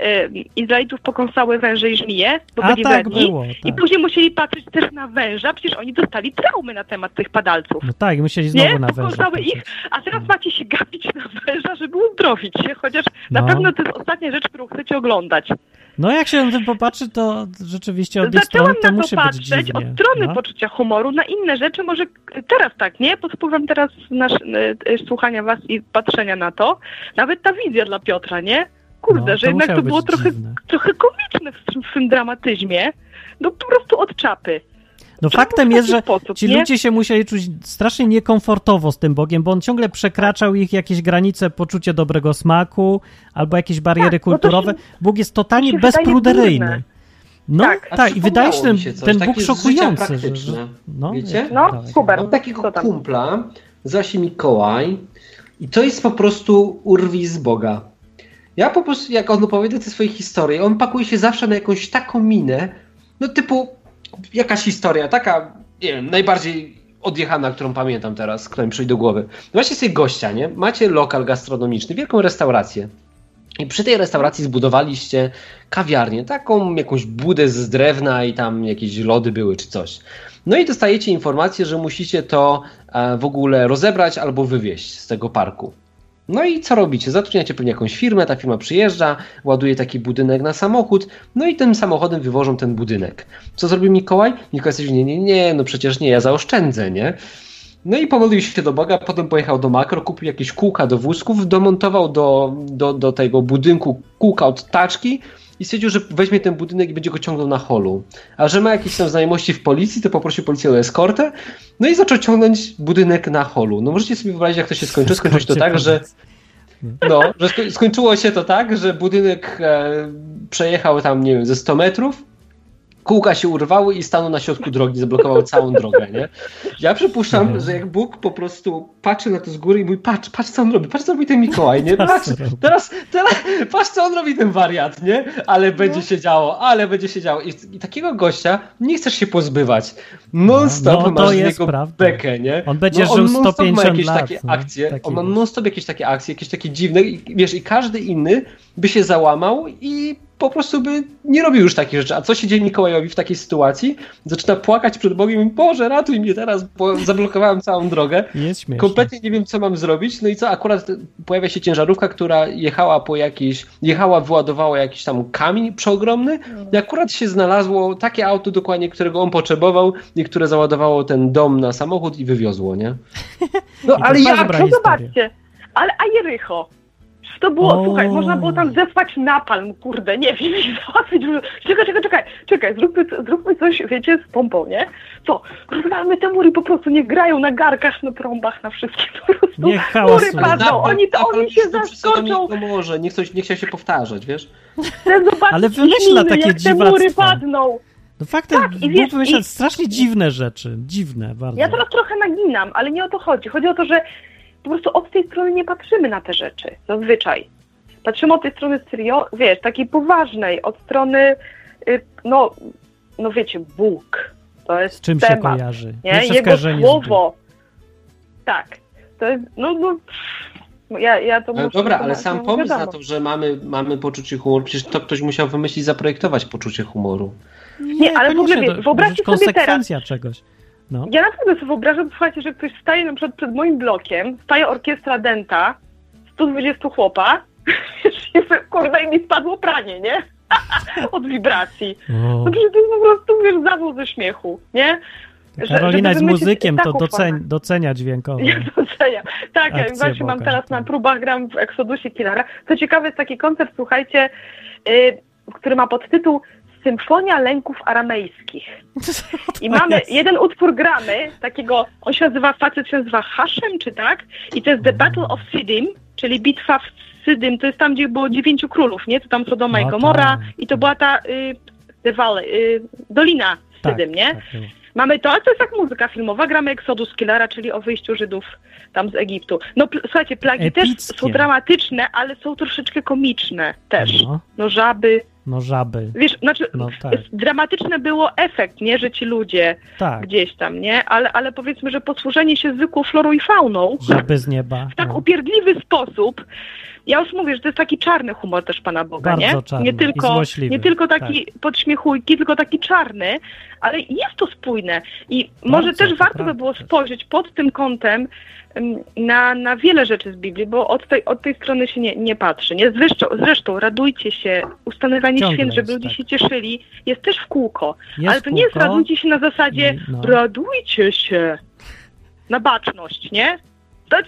e, Izraelitów pokąsały węże i żmije, bo A byli tak było, i tak. później musieli patrzeć też na węża, przecież oni dostali traumy na temat tych padalców. No tak, musieli znowu Nie? na węża Pokąsały patrzeć. ich, a teraz macie się gapić na węża, żeby uzdrowić się, chociaż na No. pewno to jest ostatnia rzecz, którą chcecie oglądać. No jak się na tym popatrzy, to rzeczywiście od tej Zaczęłam strony to na to musi być patrzeć dziwnie. od strony no. poczucia humoru na inne rzeczy, może teraz tak, nie? Pod wpływem teraz nasz, e, e, słuchania was i patrzenia na to. Nawet ta wizja dla Piotra, nie? Kurde, No, że jednak to było być trochę, dziwne. trochę komiczne w, w tym dramatyzmie. No po prostu od czapy. No Czemu faktem jest, że sposób, ci nie? ludzie się musieli czuć strasznie niekomfortowo z tym Bogiem, bo on ciągle przekraczał ich jakieś granice poczucia dobrego smaku albo jakieś bariery Tak, no kulturowe. się- Bóg jest totalnie bezpruderyjny. No Tak. tak, i wydaje się ten, się coś, ten Bóg szokujący. Że, że, no, Wiecie? No. Hubert. Mam takiego kumpla, się Mikołaj i to jest po prostu urwis z Boga. Ja po prostu, jak on opowiada te swoje historie, on pakuje się zawsze na jakąś taką minę, no typu jakaś historia, taka, nie wiem, najbardziej odjechana, którą pamiętam teraz, która mi przyjdzie do głowy. Właśnie sobie gościa, nie? Macie lokal gastronomiczny, wielką restaurację. I przy tej restauracji zbudowaliście kawiarnię, taką jakąś budę z drewna i tam jakieś lody były czy coś. No i dostajecie informację, że musicie to e, w ogóle rozebrać albo wywieźć z tego parku. No i co robicie? Zatrudniacie pewnie jakąś firmę, ta firma przyjeżdża, ładuje taki budynek na samochód, no i tym samochodem wywożą ten budynek. Co zrobił Mikołaj? Mikołaj stwierdził, nie, nie, nie, no przecież nie, ja zaoszczędzę, nie? No i pomodlił się do Boga, potem pojechał do makro, kupił jakieś kółka do wózków, domontował do, do, do tego budynku kółka od taczki i stwierdził, że weźmie ten budynek i będzie go ciągnął na holu. A że ma jakieś tam znajomości w policji, to poprosił policję o eskortę, no i zaczął ciągnąć budynek na holu. No możecie sobie wyobrazić, jak to się skończyło. Skończyło się to tak, że no, że sko- skończyło się to tak, że budynek e, przejechał tam, nie wiem, ze 100 metrów, kółka się urwały i stanął na środku drogi, zablokował całą drogę, nie? Ja przypuszczam, Mhm. że jak Bóg po prostu patrzy na to z góry i mówi, patrz, patrz co on robi, patrz co robi ten Mikołaj, nie? Patrz, teraz, teraz, patrz co on robi ten wariat, nie? Ale będzie się działo, ale będzie się działo. I, i takiego gościa nie chcesz się pozbywać. Non stop No, to masz prawda. bekę, nie? On będzie no, żył on non-stop 150 ma jakieś lat, takie no, akcje, taki on ma non-stop jakieś takie akcje, jakieś takie dziwne i wiesz, i każdy inny by się załamał i po prostu by nie robił już takich rzeczy. A co się dzieje Mikołajowi w takiej sytuacji? Zaczyna płakać przed Bogiem i Boże, ratuj mnie teraz, bo zablokowałem całą drogę. Jest śmieszne. Kompletnie nie wiem, co mam zrobić. No i co, akurat pojawia się ciężarówka, która jechała po jakiś, jechała, wyładowała jakiś tam kamień przeogromny i akurat się znalazło takie auto dokładnie, którego on potrzebował i które załadowało ten dom na samochód i wywiozło, nie? [laughs] No ale jak? No zobaczcie, ale a Jericho? To było, O. słuchaj, można było tam zesłać napalm, kurde, nie wiem, i załatwić. Czekaj, czekaj, czekaj, czekaj, zróbmy, zróbmy coś, wiecie, z pompą, nie? Co? Rozwalmy te mury po prostu, niech grają na garkach, na trąbach, na wszystkim, po prostu. Niech hałasują. Mury padną, Napal- oni, to, napal oni się zaskoczą, nie pomoże, nie, chcą, nie chciał się powtarzać, wiesz? chcę zobaczyć Ale wymyśla takie jak te mury padną. No faktem, Tak, i wiesz, wymyśla i- strasznie dziwne rzeczy. Dziwne bardzo. Ja teraz trochę naginam, ale nie o to chodzi. Chodzi o to, że po prostu od tej strony nie patrzymy na te rzeczy, zazwyczaj. Patrzymy od tej strony serio, wiesz, takiej poważnej, od strony, y, no, no wiecie, Bóg. To jest Z czym się temat, kojarzy? nie? Pierwsze Jego słowo. Tak. To jest, no, no, ja, ja to Ale muszę... dobra, ale sam no, pomysł na wiadomo. to, że mamy, mamy poczucie humoru, przecież to ktoś musiał wymyślić, zaprojektować poczucie humoru. Nie, ale w ogóle wyobraźcie sobie teraz- konsekwencja czegoś. No. Ja naprawdę sobie wyobrażam, słuchajcie, że ktoś staje na przykład przed moim blokiem, staje orkiestra Denta, 120 chłopa, [laughs] kurde, i mi spadło pranie, nie? [laughs] Od wibracji. No przecież to jest po prostu, wiesz, zawał ze śmiechu, nie? Karolina jest muzykiem, to formę. docenia dźwiękowo. Ja doceniam. Tak, ja właśnie mam teraz na tak. próbach, gram w Exodusie Killara. Co ciekawe, jest taki koncert, słuchajcie, y, który ma podtytuł Symfonia lęków aramejskich. [laughs] I mamy, jeden utwór gramy, takiego, on się nazywa, facet się nazywa Haszem, czy tak? I to jest The Battle of Sidim, czyli bitwa w Sydym, to jest tam, gdzie było dziewięciu królów, nie? To tam Sodoma i No Gomora tak. i to była ta y, the Valley, y, Dolina Tak, Sydym, nie? tak było. Mamy to, ale to jest jak muzyka filmowa, gramy Exodus Killara, czyli o wyjściu Żydów tam z Egiptu. No słuchajcie, plagi też Epickie. są dramatyczne, ale są troszeczkę komiczne też. No, No żaby, no żaby. wiesz, znaczy No tak, dramatyczne było efekt, nie, że ci ludzie tak. gdzieś tam, nie? Ale, ale powiedzmy, że posłużenie się zwykłą florą i fauną Żaby z nieba. w tak no. upierdliwy sposób. Ja już mówię, że to jest taki czarny humor też Pana Boga, Bardzo nie? czarny nie tylko, nie tylko taki podśmiechujki, tylko taki czarny, ale jest to spójne. I może też to warto by było spojrzeć pod tym kątem em, na, na wiele rzeczy z Biblii, bo od tej, od tej strony się nie, nie patrzy. Nie? Zresztą, zresztą radujcie się, ustanawianie Ciągle święt, żeby ludzie tak. się cieszyli, jest też w kółko. Jest ale to nie jest radujcie się na zasadzie no. radujcie się na baczność, nie?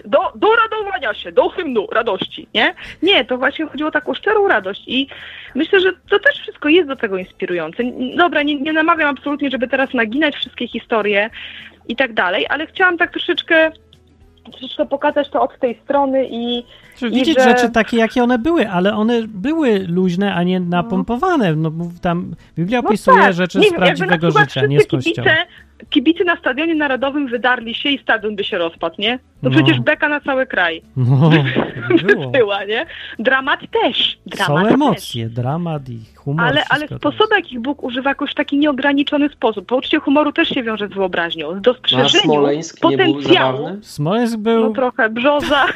Do, do radowania się, do hymnu radości, nie? Nie, to właśnie chodziło o taką szczerą radość i myślę, że to też wszystko jest do tego inspirujące. Dobra, nie, nie namawiam absolutnie, żeby teraz naginać wszystkie historie i tak dalej, ale chciałam tak troszeczkę, troszeczkę pokazać to od tej strony i Czy widzieć że- rzeczy takie, jakie one były, ale one były luźne, a nie napompowane. No, tam Biblia No opisuje tak. rzeczy Nie z wiem, prawdziwego życia, nie z kościoła. kibice, kibice na stadionie narodowym wydarli się i stadion by się rozpadł, nie? To No. przecież beka na cały kraj. No, [laughs] było. była, nie? Dramat też. Dramat Są też. emocje, dramat i humor. Ale, ale sposoby, jakich Bóg używa jakoś w taki nieograniczony sposób. Poczucie humoru też się wiąże z wyobraźnią, z No, a dostrzeżeniem był potencjału. jest. Smoleńsk był... No trochę, brzoza. [laughs]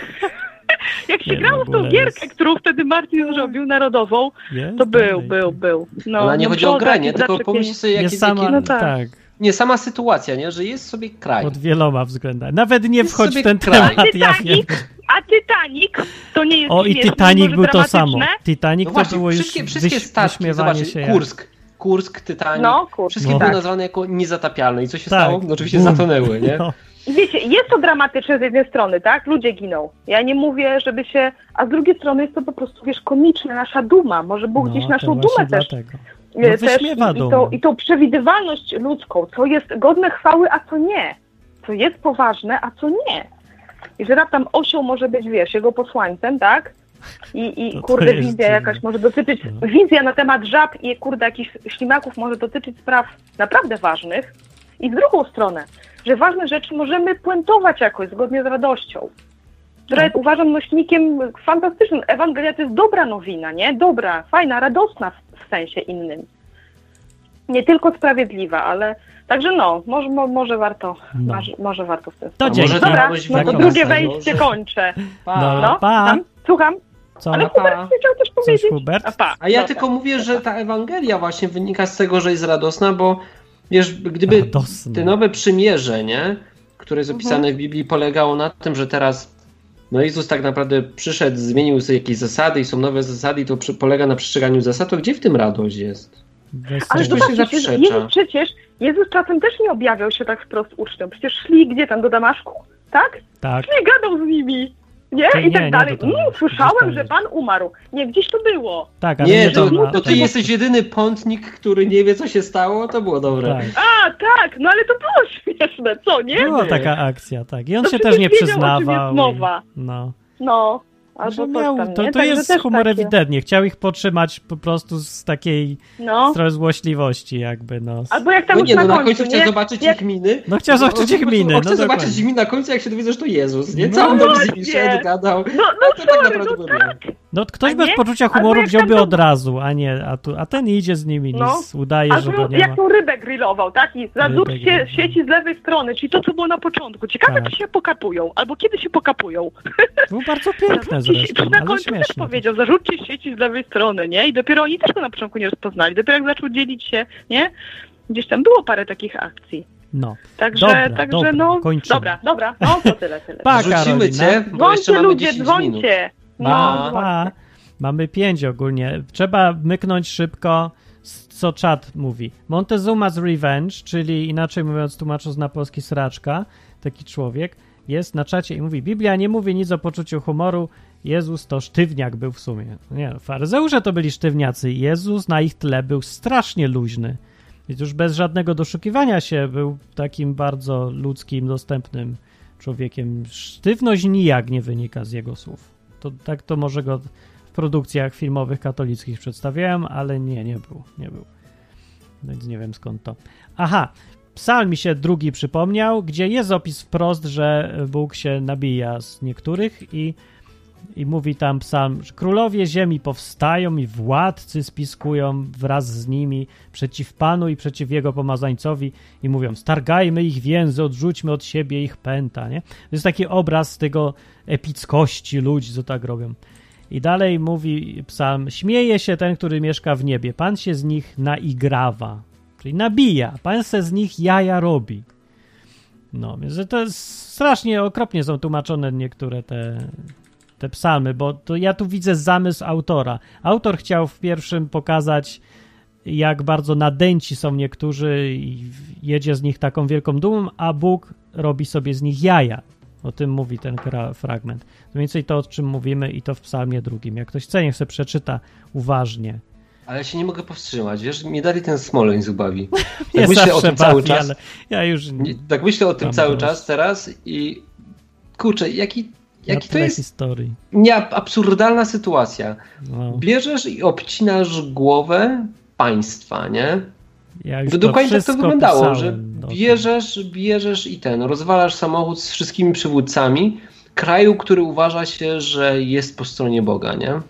Jak się Nie, grało no, w tą gierkę, jest. którą wtedy Martin zrobił, narodową, jest to był, był, był. No, Ale nie no chodzi o brzoza, grę, nie? jakieś Tylko zaczepienie. pomyśl sobie, jak Jest jest, sama, jaki... No tak. tak, Nie, sama sytuacja, nie? Że jest sobie kraj. pod wieloma względami. Nawet nie Jest wchodź w ten kraj. temat, ja wiem. Titanic, a Titanic to nie jest O, i Titanic był to samo. Titanic No to właśnie, było już wszystkie, wszystkie wyś- statki, zobaczcie, Kursk, Kursk, Titanic, No, kurczę. wszystkie No. były Tak. nazwane jako niezatapialne. I co się Tak. stało? No oczywiście Bum. zatonęły, nie? No, Wiecie, jest to dramatyczne z jednej strony, tak? Ludzie giną. Ja nie mówię, żeby się... A z drugiej strony jest to po prostu, wiesz, komiczne, nasza duma. Może Bóg no, gdzieś naszą dumę też, dlatego. E, No, też wyśmiewa i, i, tą, i tą przewidywalność ludzką, co jest godne chwały, a co nie. Co jest poważne, a co nie. I że raptem osioł może być, wiesz, jego posłańcem, tak? I, i To to kurde, jest wizja jakaś może dotyczyć, No. wizja na temat żab i kurde jakichś ślimaków może dotyczyć spraw naprawdę ważnych. I w drugą stronę, że ważne rzeczy możemy puentować jakoś zgodnie z radością. Która Tak. jest, uważam, nośnikiem fantastycznym. Ewangelia to jest dobra nowina, nie? Dobra, fajna, radosna w, w sensie innym. Nie tylko sprawiedliwa, ale także no, może, mo, może warto, No. może, może warto w ten To może Dobra, no to drugie wejście kończę. Pa. No. No, Pa. tam, słucham, Co? ale pa. Hubert chciał coś Coś powiedzieć. Hubert? A, pa, A ja dobra. tylko mówię, że ta Ewangelia właśnie wynika z tego, że jest radosna, bo wiesz, gdyby Radosna. te nowe przymierze, nie, które jest Mhm. opisane w Biblii, polegało na tym, że teraz no Jezus tak naprawdę przyszedł, zmienił sobie jakieś zasady i są nowe zasady i to przy, polega na przestrzeganiu zasad, to gdzie w tym radość jest? Ale sobie- to się zobaczcie, zaprzecza. Jezus przecież, Jezus czasem też nie objawiał się tak wprost uczniom. Przecież szli gdzie tam, do Damaszku, tak? Tak. Nie gadał z nimi, nie? I nie, tak nie dalej. do Damaszku, Mm, słyszałem, że. Pan umarł. Nie, gdzieś to było. Tak, ale Nie, nie to, to ty tak. jesteś jedyny pątnik, który nie wie, co się stało, to było dobre. Tak. A, tak, no ale to było [laughs] śmieszne, co, nie? Była taka akcja, tak. I on To się przecież też nie wiedział, o czym jest przyznawał. i- mowa. No. No, albo miał, tam, to, to jest humor takie. ewidentnie. Chciał ich potrzymać po prostu z takiej No. trochę złośliwości jakby, no. Albo jak tam No nie, na no na końcu, końcu chciał zobaczyć Jak- ich miny. No chciał zobaczyć ich miny, On chce no zobaczyć ich miny na końcu, jak się dowie, że to Jezus, nie? No. Co on Właśnie. szedł, gadał. No, no To tak sorry, naprawdę no było. tak. No ktoś A bez nie? poczucia humoru wziąłby od razu, a nie, a, tu, a ten idzie z nimi, No. nic, udaje, że go nie ma. jak tą rybę grillował, tak? I się sieci z lewej strony, czyli to, co było na początku. Ciekawe, Tak. czy się pokapują, albo kiedy się pokapują. Był bardzo piękne [laughs] Zarzućcie się- zresztą, na końcu też powiedział, zarzućcie sieci z lewej strony, nie? I dopiero oni też go na początku nie rozpoznali. Dopiero jak zaczął dzielić się, nie? Gdzieś tam było parę takich akcji. No. Także, Dobra, także dobra, no. kończymy. Dobra, dobra, no to tyle, tyle. Pa, Rzucimy Karolina. cię, bo mamy ludzie, 10 minut. dzwońcie. No, Pa, dzwońcie. pa. Mamy pięć ogólnie. Trzeba myknąć szybko, co czat mówi. Montezuma's Revenge, czyli inaczej mówiąc, tłumacząc na polski sraczka, taki człowiek, jest na czacie i mówi: Biblia nie mówi nic o poczuciu humoru. Jezus to sztywniak był w sumie. Nie, no, faryzeusze to byli sztywniacy. Jezus na ich tle był strasznie luźny. Więc już bez żadnego doszukiwania się był takim bardzo ludzkim, dostępnym człowiekiem. Sztywność nijak nie wynika z jego słów. To, tak to może go w produkcjach filmowych katolickich przedstawiałem, ale nie, nie był, nie był. Więc nie wiem skąd to. Aha, psalm mi się drugi przypomniał, gdzie jest opis wprost, że Bóg się nabija z niektórych i, i mówi tam psalm, że królowie ziemi powstają i władcy spiskują wraz z nimi przeciw Panu i przeciw Jego pomazańcowi i mówią, stargajmy ich więzy, odrzućmy od siebie ich pęta, nie? To jest taki obraz tego epickości ludzi, co tak robią. I dalej mówi psalm, śmieje się ten, który mieszka w niebie, Pan się z nich naigrawa, czyli nabija, Pan se z nich jaja robi. No, więc to jest strasznie okropnie są tłumaczone niektóre te, te psalmy, bo to ja tu widzę zamysł autora. Autor chciał w pierwszym pokazać, jak bardzo nadęci są niektórzy i jedzie z nich taką wielką dumą, a Bóg robi sobie z nich jaja. O tym mówi ten fragment. Mniej więcej to, o czym mówimy i to w psalmie drugim. Jak ktoś chce, niech sobie przeczyta uważnie. Ale się nie mogę powstrzymać, wiesz, [laughs] mnie dalej ten Smoleń zubawi. Nie Tak myślę o tym cały bawi, czas. ale ja już tak myślę o tym cały teraz. czas teraz i kurczę, jaki, jaki to jest historii. nie, absurdalna sytuacja. No, Bierzesz i obcinasz głowę państwa, nie? ja Bo dokładnie tak to wyglądało, pisałem że bierzesz, bierzesz i ten, rozwalasz samochód z wszystkimi przywódcami kraju, który uważa się, że jest po stronie Boga, nie?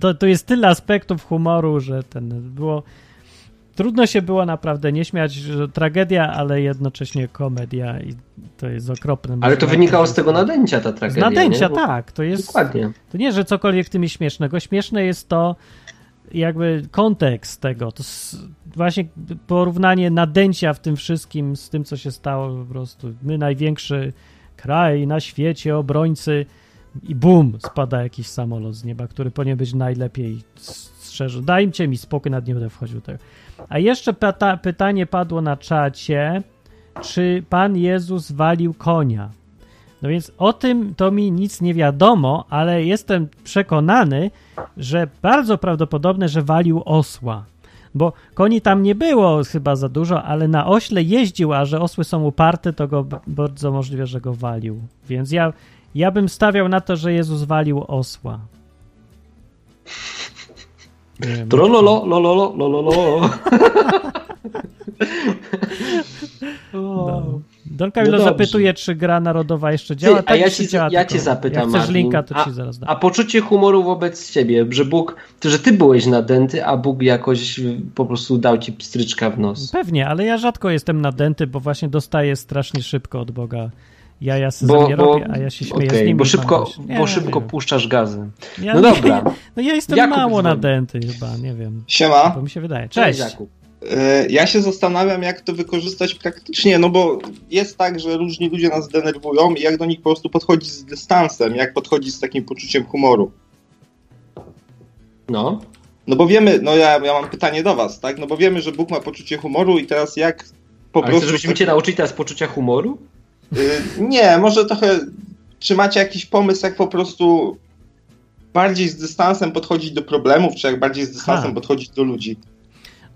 to, to jest tyle aspektów humoru, że ten było. Trudno się było naprawdę nie śmiać, że tragedia, ale jednocześnie komedia i to jest okropne. Ale to wynikało z tego nadęcia ta Z tragedia, nadęcia, nie? tak. To jest. Dokładnie. To nie, że cokolwiek w tym jest śmiesznego. Śmieszne jest to jakby kontekst tego. To właśnie porównanie nadęcia w tym wszystkim z tym, co się stało po prostu. My największy kraj na świecie, obrońcy i bum, spada jakiś samolot z nieba, który powinien być najlepiej strzeżony. Dajcie mi spokój, nad nie będę wchodził tego. A jeszcze pyta pytanie padło na czacie, czy Pan Jezus walił konia? No więc o tym to mi nic nie wiadomo, ale jestem przekonany, że bardzo prawdopodobne, że walił osła. Bo koni tam nie było chyba za dużo, ale na ośle jeździł, a że osły są uparte, to go bardzo możliwe, że go walił. Więc ja, ja bym stawiał na to, że Jezus walił osła. Trololo, lololo, lololo. No. Don Camilo No zapytuje, czy gra narodowa jeszcze działa. Ty, a Tak, ja ci, działa, ja cię zapytam, Jak chcesz Martin, linka, to a, ci zaraz dam. a poczucie humoru wobec ciebie, że Bóg, że ty byłeś nadęty, a Bóg jakoś y, po prostu dał ci pstryczka w nos. Pewnie, ale ja rzadko jestem nadęty, bo właśnie dostaję strasznie szybko od Boga. Ja ja sobie Bo, nie bo, robię, a ja się śmieję okej, z nimi. bo szybko. Nie bo szybko wiem. puszczasz gazy. Ja No nie- dobra. No ja jestem Jakub mało dzwoni. nadęty chyba, nie wiem. Siema. To mi się wydaje. Cześć. Jakub. E, Ja się zastanawiam, jak to wykorzystać praktycznie, no bo jest tak, że różni ludzie nas denerwują i jak do nich po prostu podchodzić z dystansem, jak podchodzić z takim poczuciem humoru. No. No bo wiemy, no ja, ja mam pytanie do was, tak? No bo wiemy, że Bóg ma poczucie humoru i teraz jak po Ale prostu... chcesz, żebyśmy cię nauczyli teraz poczucia humoru? Y, Nie, może trochę. Czy macie jakiś pomysł, jak po prostu bardziej z dystansem podchodzić do problemów, czy jak bardziej z dystansem Ha. podchodzić do ludzi?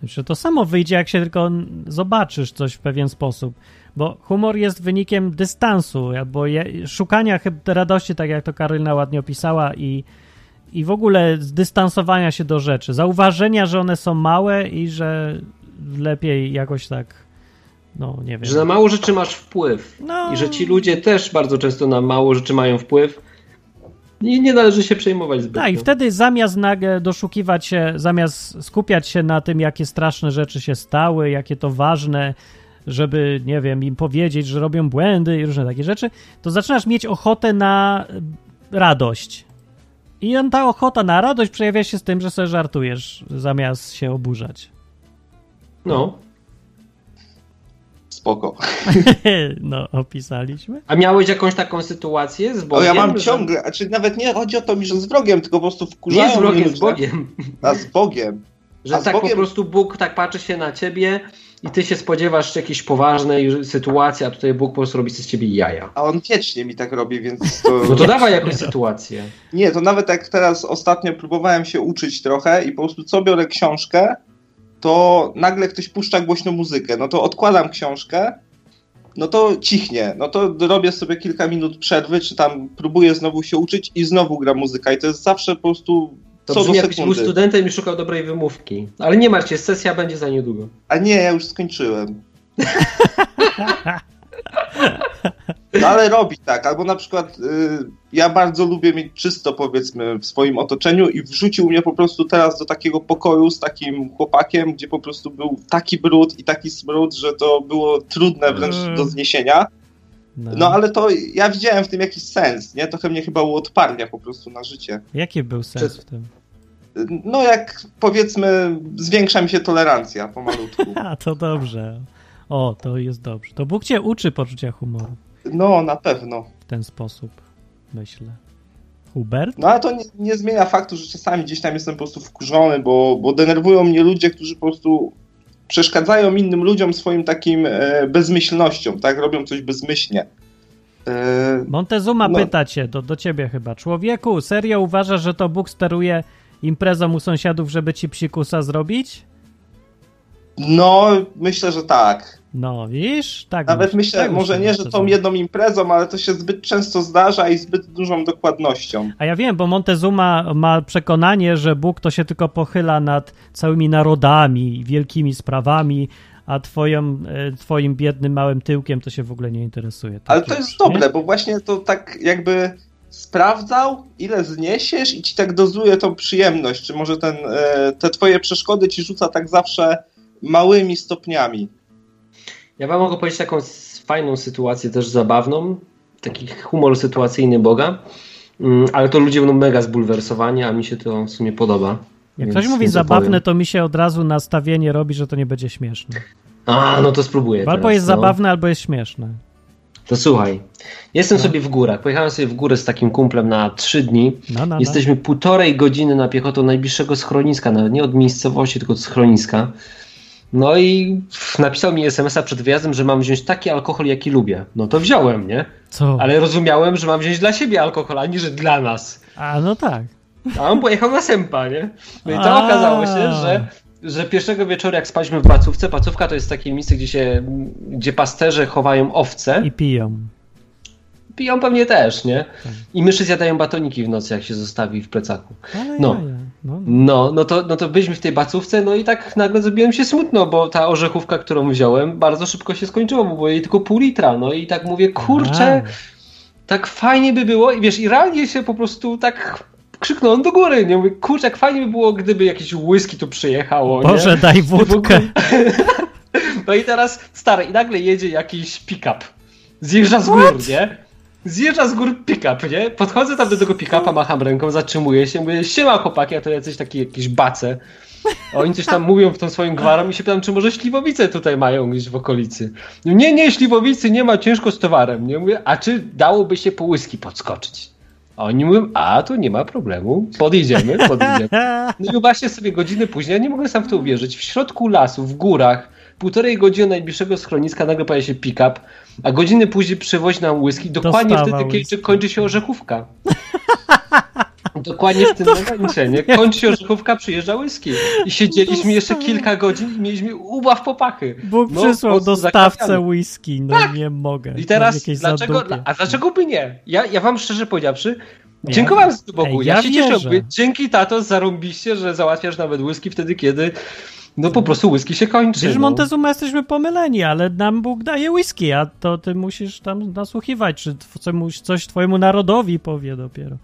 Znaczy, to samo wyjdzie, jak się tylko zobaczysz coś w pewien sposób. Bo humor jest wynikiem dystansu, albo je, szukania chyba radości, tak jak to Karolina ładnie opisała, i, i w ogóle zdystansowania się do rzeczy. Zauważenia, że one są małe i że lepiej jakoś tak, no nie wiem. Że na mało rzeczy masz wpływ. No. I że ci ludzie też bardzo często na mało rzeczy mają wpływ. I nie należy się przejmować zbytnio. Tak, i wtedy zamiast nagle doszukiwać się, zamiast skupiać się na tym, jakie straszne rzeczy się stały, jakie to ważne, żeby, nie wiem, im powiedzieć, że robią błędy i różne takie rzeczy, to zaczynasz mieć ochotę na e, radość. I ta ochota na radość przejawia się z tym, że sobie żartujesz, zamiast się oburzać. No. Spoko. [laughs] no, opisaliśmy. A miałeś jakąś taką sytuację z O, Bogiem? ja mam że- ciągle, znaczy nawet nie chodzi o to mi, że z wrogiem, tylko po prostu wkurzają Nie z mnie ludzie. z Bogiem. A z Bogiem. Że z tak po Bogiem- prostu Bóg tak patrzy się na ciebie i ty się spodziewasz jakiejś poważnej sytuacji, a tutaj Bóg po prostu robi z ciebie jaja. A on wiecznie mi tak robi, więc to... No to dawaj jakąś sytuację. Nie, to nawet jak teraz ostatnio próbowałem się uczyć trochę i po prostu co biorę książkę, to nagle ktoś puszcza głośną muzykę. No to odkładam książkę, no to cichnie. No to robię sobie kilka minut przerwy, czy tam próbuję znowu się uczyć i znowu gra muzyka. I to jest zawsze po prostu To co do brzmi jakbyś był sekundy. studentem i szukał dobrej wymówki. Ale nie martw się, sesja będzie za niedługo. A nie, ja już skończyłem. [laughs] No ale robi tak, albo na przykład y, ja bardzo lubię mieć czysto powiedzmy w swoim otoczeniu i wrzucił mnie po prostu teraz do takiego pokoju z takim chłopakiem, gdzie po prostu był taki brud i taki smród, że to było trudne wręcz Mm. do zniesienia. No ale to ja widziałem w tym jakiś sens, nie? Trochę mnie chyba uodparnia po prostu na życie. Jaki był sens w tym? No jak powiedzmy zwiększa mi się tolerancja pomalutku. [laughs] A, to dobrze. O, to jest dobrze. To Bóg cię uczy poczucia humoru No na pewno. w ten sposób, myślę. Hubert? No ale to nie, nie zmienia faktu, że czasami gdzieś tam jestem po prostu wkurzony, bo, bo denerwują mnie ludzie, którzy po prostu przeszkadzają innym ludziom swoim takim e, bezmyślnością, tak? Robią coś bezmyślnie. E, Montezuma No. pyta cię, do, do ciebie chyba. Człowieku, serio uważasz, że to Bóg steruje imprezą u sąsiadów, żeby ci psikusa zrobić? No, myślę, że tak. No, widzisz? Tak Nawet myślę, myślę, tak może myślę, nie, że tą Montezuma. jedną imprezą, ale to się zbyt często zdarza i zbyt dużą dokładnością. A ja wiem, bo Montezuma ma przekonanie, że Bóg to się tylko pochyla nad całymi narodami, wielkimi sprawami, a twoją, e, twoim biednym małym tyłkiem to się w ogóle nie interesuje. Ale Tak to już, jest nie? dobre, bo właśnie to tak jakby sprawdzał, ile zniesiesz i ci tak dozuje tą przyjemność, czy może ten, e, te twoje przeszkody ci rzuca tak zawsze małymi stopniami. Ja wam mogę powiedzieć taką fajną sytuację, też zabawną, taki humor sytuacyjny Boga, Mm, ale to ludzie będą mega zbulwersowani, a mi się to w sumie podoba. Jak ktoś mówi zabawne, to mi się od razu nastawienie robi, że to nie będzie śmieszne. A, no to spróbuję Bo albo teraz, jest no. zabawne, albo jest śmieszne. To słuchaj, jestem No. sobie w górach, pojechałem sobie w górę z takim kumplem na trzy dni, No, no, no. Jesteśmy półtorej godziny na piechotę najbliższego schroniska, nawet nie od miejscowości, tylko od schroniska. No i napisał mi SMS-a przed wyjazdem, że mam wziąć taki alkohol, jaki lubię. No to wziąłem, nie? Co? Ale rozumiałem, że mam wziąć dla siebie alkohol, a nie, że dla nas. A, no tak. A on pojechał na sępa, nie? No i to A. okazało się, że, że pierwszego wieczoru, jak spaliśmy w Pacówce, Pacówka to jest takie miejsce, gdzie się, gdzie pasterze chowają owce. I piją. Piją pewnie też, nie? Tak. I myszy zjadają batoniki w nocy, jak się zostawi w plecaku. Ale No. No, no. No, no to, no to byliśmy w tej bacówce, no i tak nagle zrobiłem się smutno, bo ta orzechówka, którą wziąłem, bardzo szybko się skończyła, bo było jej tylko pół litra, no i tak mówię, kurczę, tak fajnie by było, i wiesz, i realnie się po prostu tak krzyknąłem do góry, nie mówię, kurczę, jak fajnie by było, gdyby jakieś whisky tu przyjechało, Boże, nie? daj wódkę. [laughs] No i teraz, stary, i nagle jedzie jakiś pick-up, zjeżdża z gór, nie? Zjeżdża z gór pick-up, nie? Podchodzę tam do tego pick-upa, macham ręką, zatrzymuję się, mówię, siema chłopaki, a to jacyś takie jakieś bace. A Oni coś tam mówią w tą swoim gwarą i się pytam, czy może śliwowice tutaj mają gdzieś w okolicy. Nie, nie, śliwowicy nie ma, ciężko z towarem. Nie mówię, a czy dałoby się po whisky podskoczyć? A oni mówią, a tu nie ma problemu, podjedziemy, podjedziemy. [laughs] No i właśnie sobie godziny później, ja nie mogę sam w to uwierzyć, w środku lasu, w górach, półtorej godziny najbliższego schroniska nagle pojawia się pick-up, a godziny później przywozi nam whisky, dokładnie Dostawa wtedy, kiedy whisky. kończy się orzechówka. [laughs] Dokładnie w tym momencie, nie? Kończy się orzechówka, przyjeżdża whisky. I siedzieliśmy jeszcze kilka godzin i mieliśmy ubaw popachy. Bóg No, przysłał dostawcę whisky, no nie mogę. I teraz, dlaczego, a dlaczego by nie? Ja, ja wam szczerze powiedziawszy, Nie. dziękowałem to Bogu. Ej, ja, ja się cieszę, wierzę. mówię, dzięki tato, zarąbiście, że załatwiasz nawet whisky wtedy, kiedy no po prostu whisky się kończy. Wiesz, no. Montezuma jesteśmy pomyleni, ale nam Bóg daje whisky, a to ty musisz tam nasłuchiwać, czy coś, coś twojemu narodowi powie dopiero.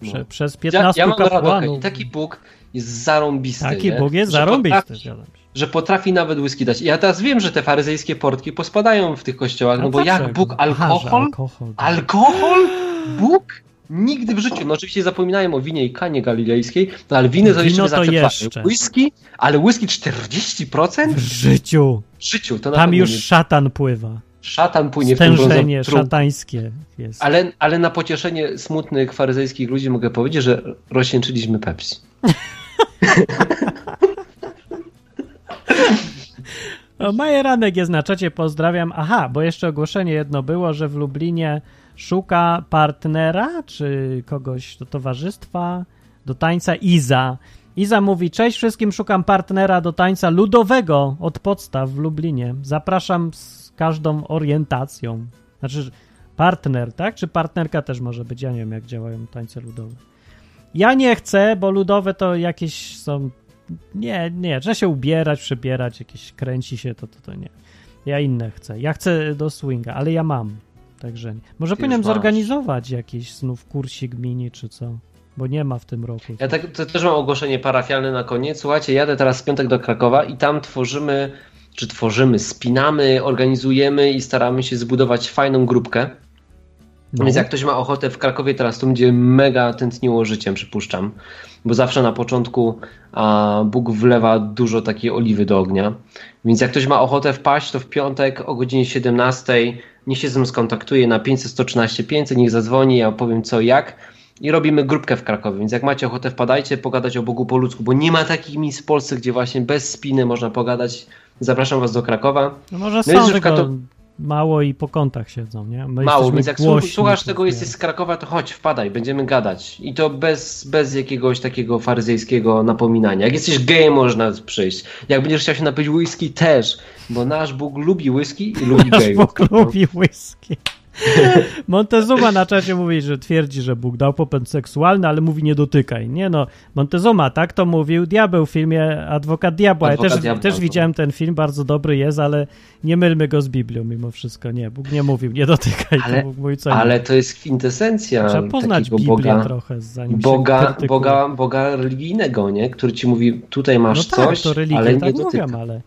Prze, No. Przez Ja, 15 ja mam radokę kapłanów. i taki Bóg jest zarąbisty. Taki nie? Bóg jest Że zarąbisty, potrafi-. Że potrafi nawet whisky dać. Ja teraz wiem, że te faryzejskie portki pospadają w tych kościołach, no, bo jak dlaczego? Bóg Aha, że alkohol, alkohol. tak. alkohol, Bóg nigdy w życiu. No oczywiście zapominają o winie i kanie galilejskiej, no ale winy to Wino to jeszcze. Whisky, ale whisky 40%? W życiu. W życiu, to na Tam już nie. szatan pływa. Szatan płynie w tym Stężenie brązowym trup. szatańskie jest. Ale, ale na pocieszenie smutnych faryzejskich ludzi mogę powiedzieć, że rozcieńczyliśmy Pepsi. [laughs] Majeranek jest na czacie, pozdrawiam. Aha, bo jeszcze ogłoszenie jedno było, że w Lublinie szuka partnera, czy kogoś do towarzystwa, do tańca Iza. Iza mówi, cześć wszystkim, szukam partnera do tańca ludowego od podstaw w Lublinie. Zapraszam z każdą orientacją. Znaczy, partner, tak? Czy partnerka też może być? Ja nie wiem, jak działają tańce ludowe. Ja nie chcę, bo ludowe to jakieś są nie, nie, trzeba się ubierać, przebierać, jakieś kręci się, to, to, to nie. Ja inne chcę. Ja chcę do swinga, ale ja mam. Także. Może Ty powinienem zorganizować jakiś znów kursik mini, czy co. Bo nie ma w tym roku. Ja tak, też mam ogłoszenie parafialne na koniec. Słuchajcie, jadę teraz w piątek do Krakowa i tam tworzymy, czy tworzymy, spinamy, organizujemy i staramy się zbudować fajną grupkę. No. Więc jak ktoś ma ochotę w Krakowie teraz, to będzie mega tętniło życiem, przypuszczam. Bo zawsze na początku a, Bóg wlewa dużo takiej oliwy do ognia. Więc jak ktoś ma ochotę wpaść, to w piątek o godzinie 17 niech się ze mną skontaktuje na 500 113 500, niech zadzwoni, ja opowiem co i jak. I robimy grupkę w Krakowie, więc jak macie ochotę, wpadajcie, pogadać o Bogu po ludzku, bo nie ma takich miejsc w Polsce, gdzie właśnie bez spiny można pogadać. Zapraszam Was do Krakowa. No może No w tylko Kato- mało i po kątach siedzą, nie? My Mało, więc jak głośni, słuchasz tego, jesteś z Krakowa, to chodź, wpadaj, będziemy gadać. I to bez, bez jakiegoś takiego faryzejskiego napominania. Jak jesteś gejem, można przyjść. Jak będziesz chciał się napić whisky, też. Bo nasz Bóg lubi whisky i lubi [laughs] Nasz gejów. Bóg lubi whisky. [laughs] Montezuma na czacie mówi, że twierdzi, że Bóg dał popęd seksualny, ale mówi nie dotykaj. Nie no, Montezuma tak to mówił Diabeł w filmie Adwokat Diabła. Adwokat ja też, Diabła, też no. widziałem ten film, bardzo dobry jest, ale nie mylmy go z Biblią mimo wszystko. Nie, Bóg nie mówił, nie dotykaj, Ale- to Bóg mówi co Ale to jest kwintesencja Trzeba poznać takiego Biblię Boga, trochę, zanim Boga. Boga, Boga religijnego, nie? który ci mówi, tutaj masz no tak, coś, to religia, ale nie tak dotyka. mówią, ale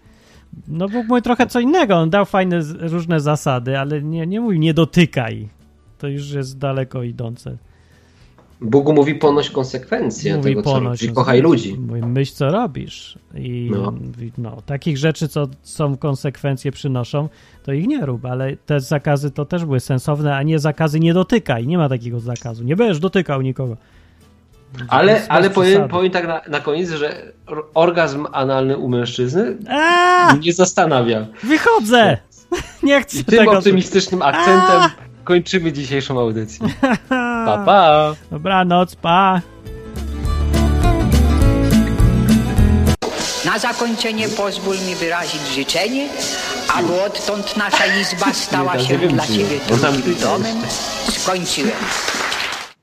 no Bóg mówi trochę co innego, on dał fajne różne zasady, ale nie, nie mówi nie dotykaj. To już jest daleko idące. Bóg mówi ponoś konsekwencje Mówi tego, co ponoć, robisz. Kochaj ludzi. Mówi, myśl, co robisz. I No. no, takich rzeczy, co są konsekwencje przynoszą, to ich nie rób, ale te zakazy to też były sensowne, a nie zakazy nie dotykaj. Nie ma takiego zakazu. Nie będziesz dotykał nikogo. Ale, Bez- ale bez powiem, powiem tak na, na koniec, że or- orgazm analny u mężczyzny A, nie zastanawia. wychodzę! [laughs] Nie chcę I tym tego. optymistycznym akcentem kończymy dzisiejszą audycję. [laughs] Pa, pa! Dobranoc, pa! Na zakończenie pozwól mi wyrazić życzenie, aby odtąd nasza izba [laughs] stała Nie, się dla Ciebie drugim domem. Skończyłem.